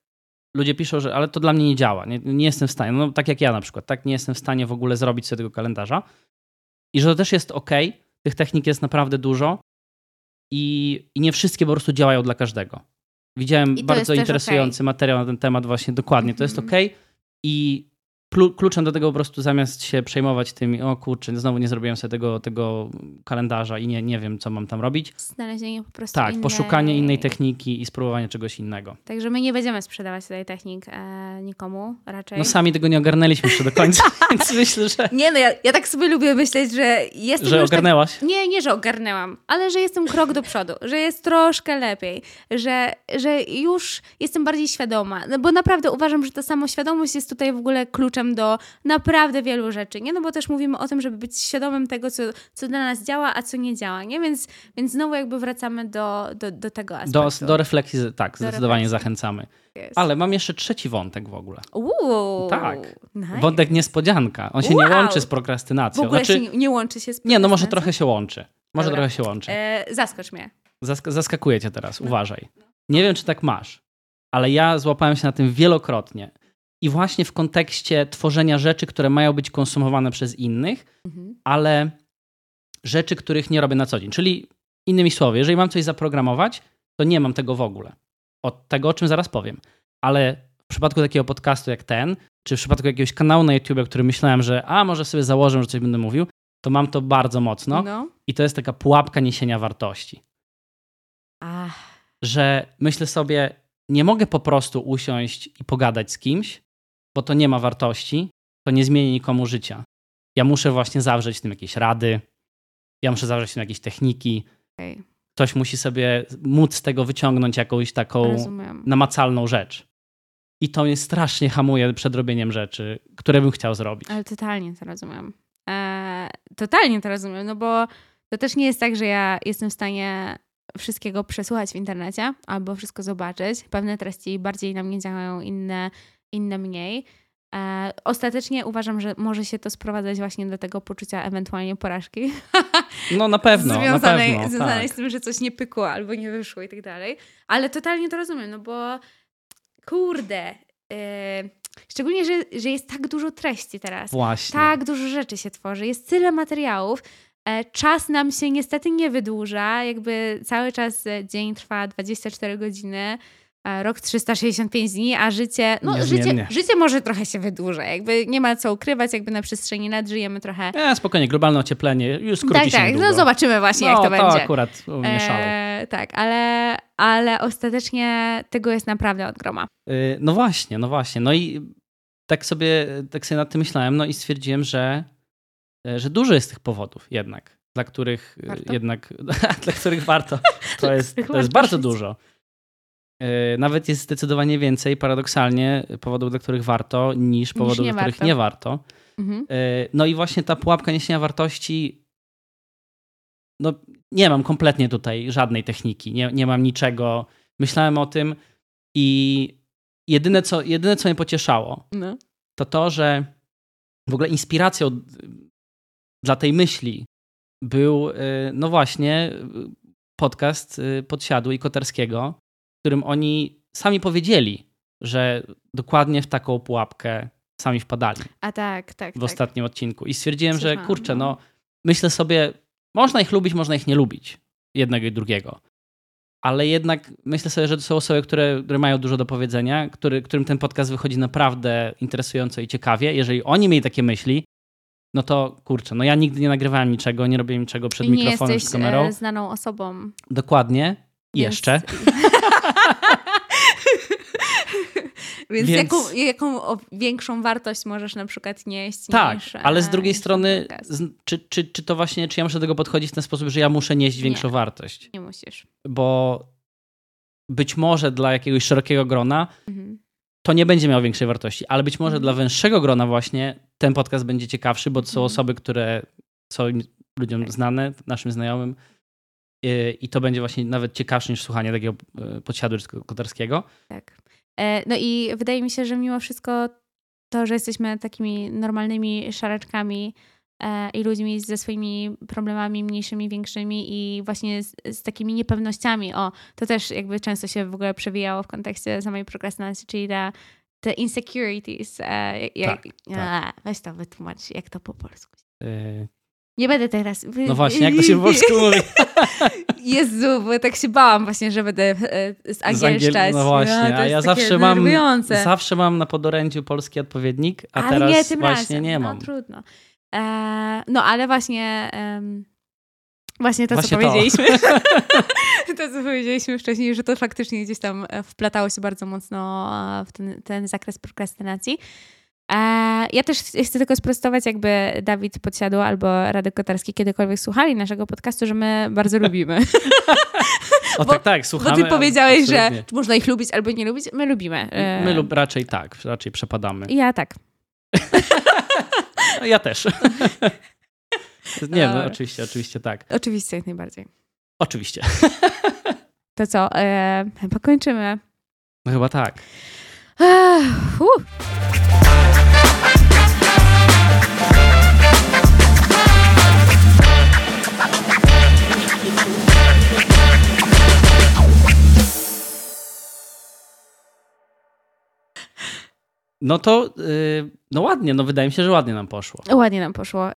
A: ludzie piszą, że ale to dla mnie nie działa, nie, nie jestem w stanie, no tak jak ja na przykład, tak, nie jestem w stanie w ogóle zrobić sobie tego kalendarza. I że to też jest ok, tych technik jest naprawdę dużo i, i nie wszystkie po prostu działają dla każdego. Widziałem bardzo interesujący okay. materiał na ten temat właśnie dokładnie. To jest ok i kluczem do tego po prostu zamiast się przejmować tym, o kurczę, znowu nie zrobiłem sobie tego, tego kalendarza i nie, nie wiem, co mam tam robić.
B: Znalezienie po prostu
A: Tak,
B: innej...
A: poszukanie innej techniki i spróbowanie czegoś innego.
B: Także my nie będziemy sprzedawać tutaj technik e, nikomu raczej.
A: No sami tego nie ogarnęliśmy jeszcze do końca, (laughs) więc myślę, że...
B: Nie no, ja, ja tak sobie lubię myśleć, że jestem
A: Że tak- ogarnęłaś?
B: Tak... Nie, nie, że ogarnęłam, ale że jestem krok do przodu, że jest troszkę lepiej, że, że już jestem bardziej świadoma, no bo naprawdę uważam, że ta samoświadomość jest tutaj w ogóle kluczem do naprawdę wielu rzeczy, nie? No bo też mówimy o tym, żeby być świadomym tego, co, co dla nas działa, a co nie działa, nie? Więc, więc znowu jakby wracamy do, do, do tego aspektu.
A: Do, do refleksji, tak, do zdecydowanie refleksji. zachęcamy. Yes. Ale mam jeszcze trzeci wątek w ogóle.
B: Uuu,
A: tak. Nice. Wątek niespodzianka. On się wow. nie łączy z prokrastynacją.
B: W ogóle znaczy, się nie, łączy się z
A: Nie, no może trochę się łączy. Może Dobra. trochę się łączy.
B: E, zaskocz mnie.
A: Zask zaskakuje cię teraz, no. uważaj. Nie wiem, czy tak masz, ale ja złapałem się na tym wielokrotnie i właśnie w kontekście tworzenia rzeczy, które mają być konsumowane przez innych, mhm. ale rzeczy, których nie robię na co dzień. Czyli innymi słowy, jeżeli mam coś zaprogramować, to nie mam tego w ogóle. Od tego, o czym zaraz powiem. Ale w przypadku takiego podcastu jak ten, czy w przypadku jakiegoś kanału na YouTube, który myślałem, że a może sobie założę, że coś będę mówił, to mam to bardzo mocno. No. I to jest taka pułapka niesienia wartości. Ach. Że myślę sobie, nie mogę po prostu usiąść i pogadać z kimś, bo to nie ma wartości, to nie zmieni nikomu życia. Ja muszę właśnie zawrzeć w tym jakieś rady, ja muszę zawrzeć w tym jakieś techniki. Okay. Ktoś musi sobie móc z tego wyciągnąć jakąś taką Rozumiem. namacalną rzecz. I to mnie strasznie hamuje przed robieniem rzeczy, które bym chciał zrobić.
B: Ale totalnie to rozumiem. Eee, totalnie to rozumiem, no bo to też nie jest tak, że ja jestem w stanie wszystkiego przesłuchać w internecie albo wszystko zobaczyć. Pewne treści bardziej na mnie działają, inne inne mniej. E, ostatecznie uważam, że może się to sprowadzać właśnie do tego poczucia ewentualnie porażki. (laughs)
A: No na pewno.
B: związanej,
A: na pewno,
B: związanej tak. z tym, że coś nie pykło albo nie wyszło i tak dalej. Ale totalnie to rozumiem, no bo kurde. Yy, szczególnie, że, że jest tak dużo treści teraz.
A: Właśnie.
B: Tak dużo rzeczy się tworzy, jest tyle materiałów. E, czas nam się niestety nie wydłuża, jakby cały czas e, dzień trwa 24 godziny rok 365 dni, a życie, no życie, życie może trochę się wydłuża, jakby nie ma co ukrywać, jakby na przestrzeni lat żyjemy trochę.
A: Ja, spokojnie, globalne ocieplenie już skróci
B: tak,
A: się
B: Tak,
A: tak,
B: no zobaczymy właśnie
A: no,
B: jak to,
A: to
B: będzie.
A: akurat mieszało. E,
B: tak, ale, ale ostatecznie tego jest naprawdę od groma.
A: Y, no właśnie, no właśnie, no i tak sobie, tak sobie nad tym myślałem, no i stwierdziłem, że, e, że dużo jest tych powodów jednak, dla których warto? jednak, (laughs) dla których warto. To (laughs) jest, to jest bardzo dużo. E, nawet jest zdecydowanie więcej, paradoksalnie, powodów, dla których warto, niż powodów, dla których nie warto. Mhm. E, no i właśnie ta pułapka niesienia wartości, no nie mam kompletnie tutaj żadnej techniki, nie, nie mam niczego. Myślałem o tym i jedyne, co, jedyne, co mnie pocieszało, no. to to, że w ogóle inspiracją dla tej myśli był, e, no właśnie, podcast Podsiadły i Koterskiego, którym oni sami powiedzieli, że dokładnie w taką pułapkę sami wpadali.
B: A tak, tak.
A: W
B: tak.
A: ostatnim odcinku. I stwierdziłem, że kurczę, no. no myślę sobie, można ich lubić, można ich nie lubić. Jednego i drugiego. Ale jednak myślę sobie, że to są osoby, które, które mają dużo do powiedzenia, który, którym ten podcast wychodzi naprawdę interesująco i ciekawie. Jeżeli oni mieli takie myśli, no to kurczę, no ja nigdy nie nagrywałem niczego, nie robiłem niczego przed
B: I
A: mikrofonem,
B: nie
A: z kamerą.
B: E, znaną osobą.
A: Dokładnie. Więc... Jeszcze. (laughs)
B: Więc, Więc... Jaką, jaką większą wartość możesz na przykład nieść
A: Tak,
B: niż,
A: ale z drugiej strony, czy, czy, czy to właśnie, czy ja muszę do tego podchodzić w ten sposób, że ja muszę nieść większą
B: nie,
A: wartość?
B: Nie musisz.
A: Bo być może dla jakiegoś szerokiego grona mhm. to nie będzie miało większej wartości, ale być może mhm. dla węższego grona właśnie ten podcast będzie ciekawszy, bo to są mhm. osoby, które są ludziom tak. znane, naszym znajomym, i to będzie właśnie nawet ciekawsze niż słuchanie takiego e, podsiadu kotarskiego.
B: Tak. E, no i wydaje mi się, że mimo wszystko to, że jesteśmy takimi normalnymi szaraczkami, e, i ludźmi ze swoimi problemami mniejszymi, większymi i właśnie z, z, takimi niepewnościami. O, to też jakby często się w ogóle przewijało w kontekście samej prokrastynacji, czyli ta, te insecurities. E, jak,
A: tak,
B: a, tak. Weź to wytłumacz, jak to po polsku. Nie będę teraz.
A: No właśnie, jak to się po polsku (laughs) mówi?
B: Jezu, bo tak się bałam właśnie, że będę e, z angielszczać.
A: No właśnie, no, a ja zawsze mam, zawsze mam na podorędziu polski odpowiednik, a
B: ale
A: teraz
B: nie, tym
A: właśnie
B: razem.
A: nie mam.
B: No trudno. E, no ale właśnie... Um, Właśnie to,
A: Właśnie
B: co
A: to.
B: powiedzieliśmy. (laughs) (laughs) to, co powiedzieliśmy wcześniej, że to faktycznie gdzieś tam e, wplatało się bardzo mocno e, w ten, ten zakres prokrastynacji. Ja też chcę tylko sprostować, jakby Dawid Podsiadło albo Radek Kotarski kiedykolwiek słuchali naszego podcastu, że my bardzo lubimy. (laughs) (laughs)
A: O bo, tak, tak, słuchamy.
B: Bo ty powiedziałeś, absolutnie. że można ich lubić albo nie lubić. My lubimy.
A: My lub raczej tak, raczej przepadamy.
B: Ja tak. (laughs)
A: ja też. nie, no, oczywiście, oczywiście tak.
B: Oczywiście, jak najbardziej.
A: Oczywiście.
B: To co, e, chyba kończymy.
A: No chyba tak.
B: Uh.
A: No to, yy, no ładnie, no wydaje mi się, że ładnie nam poszło.
B: Ładnie nam poszło.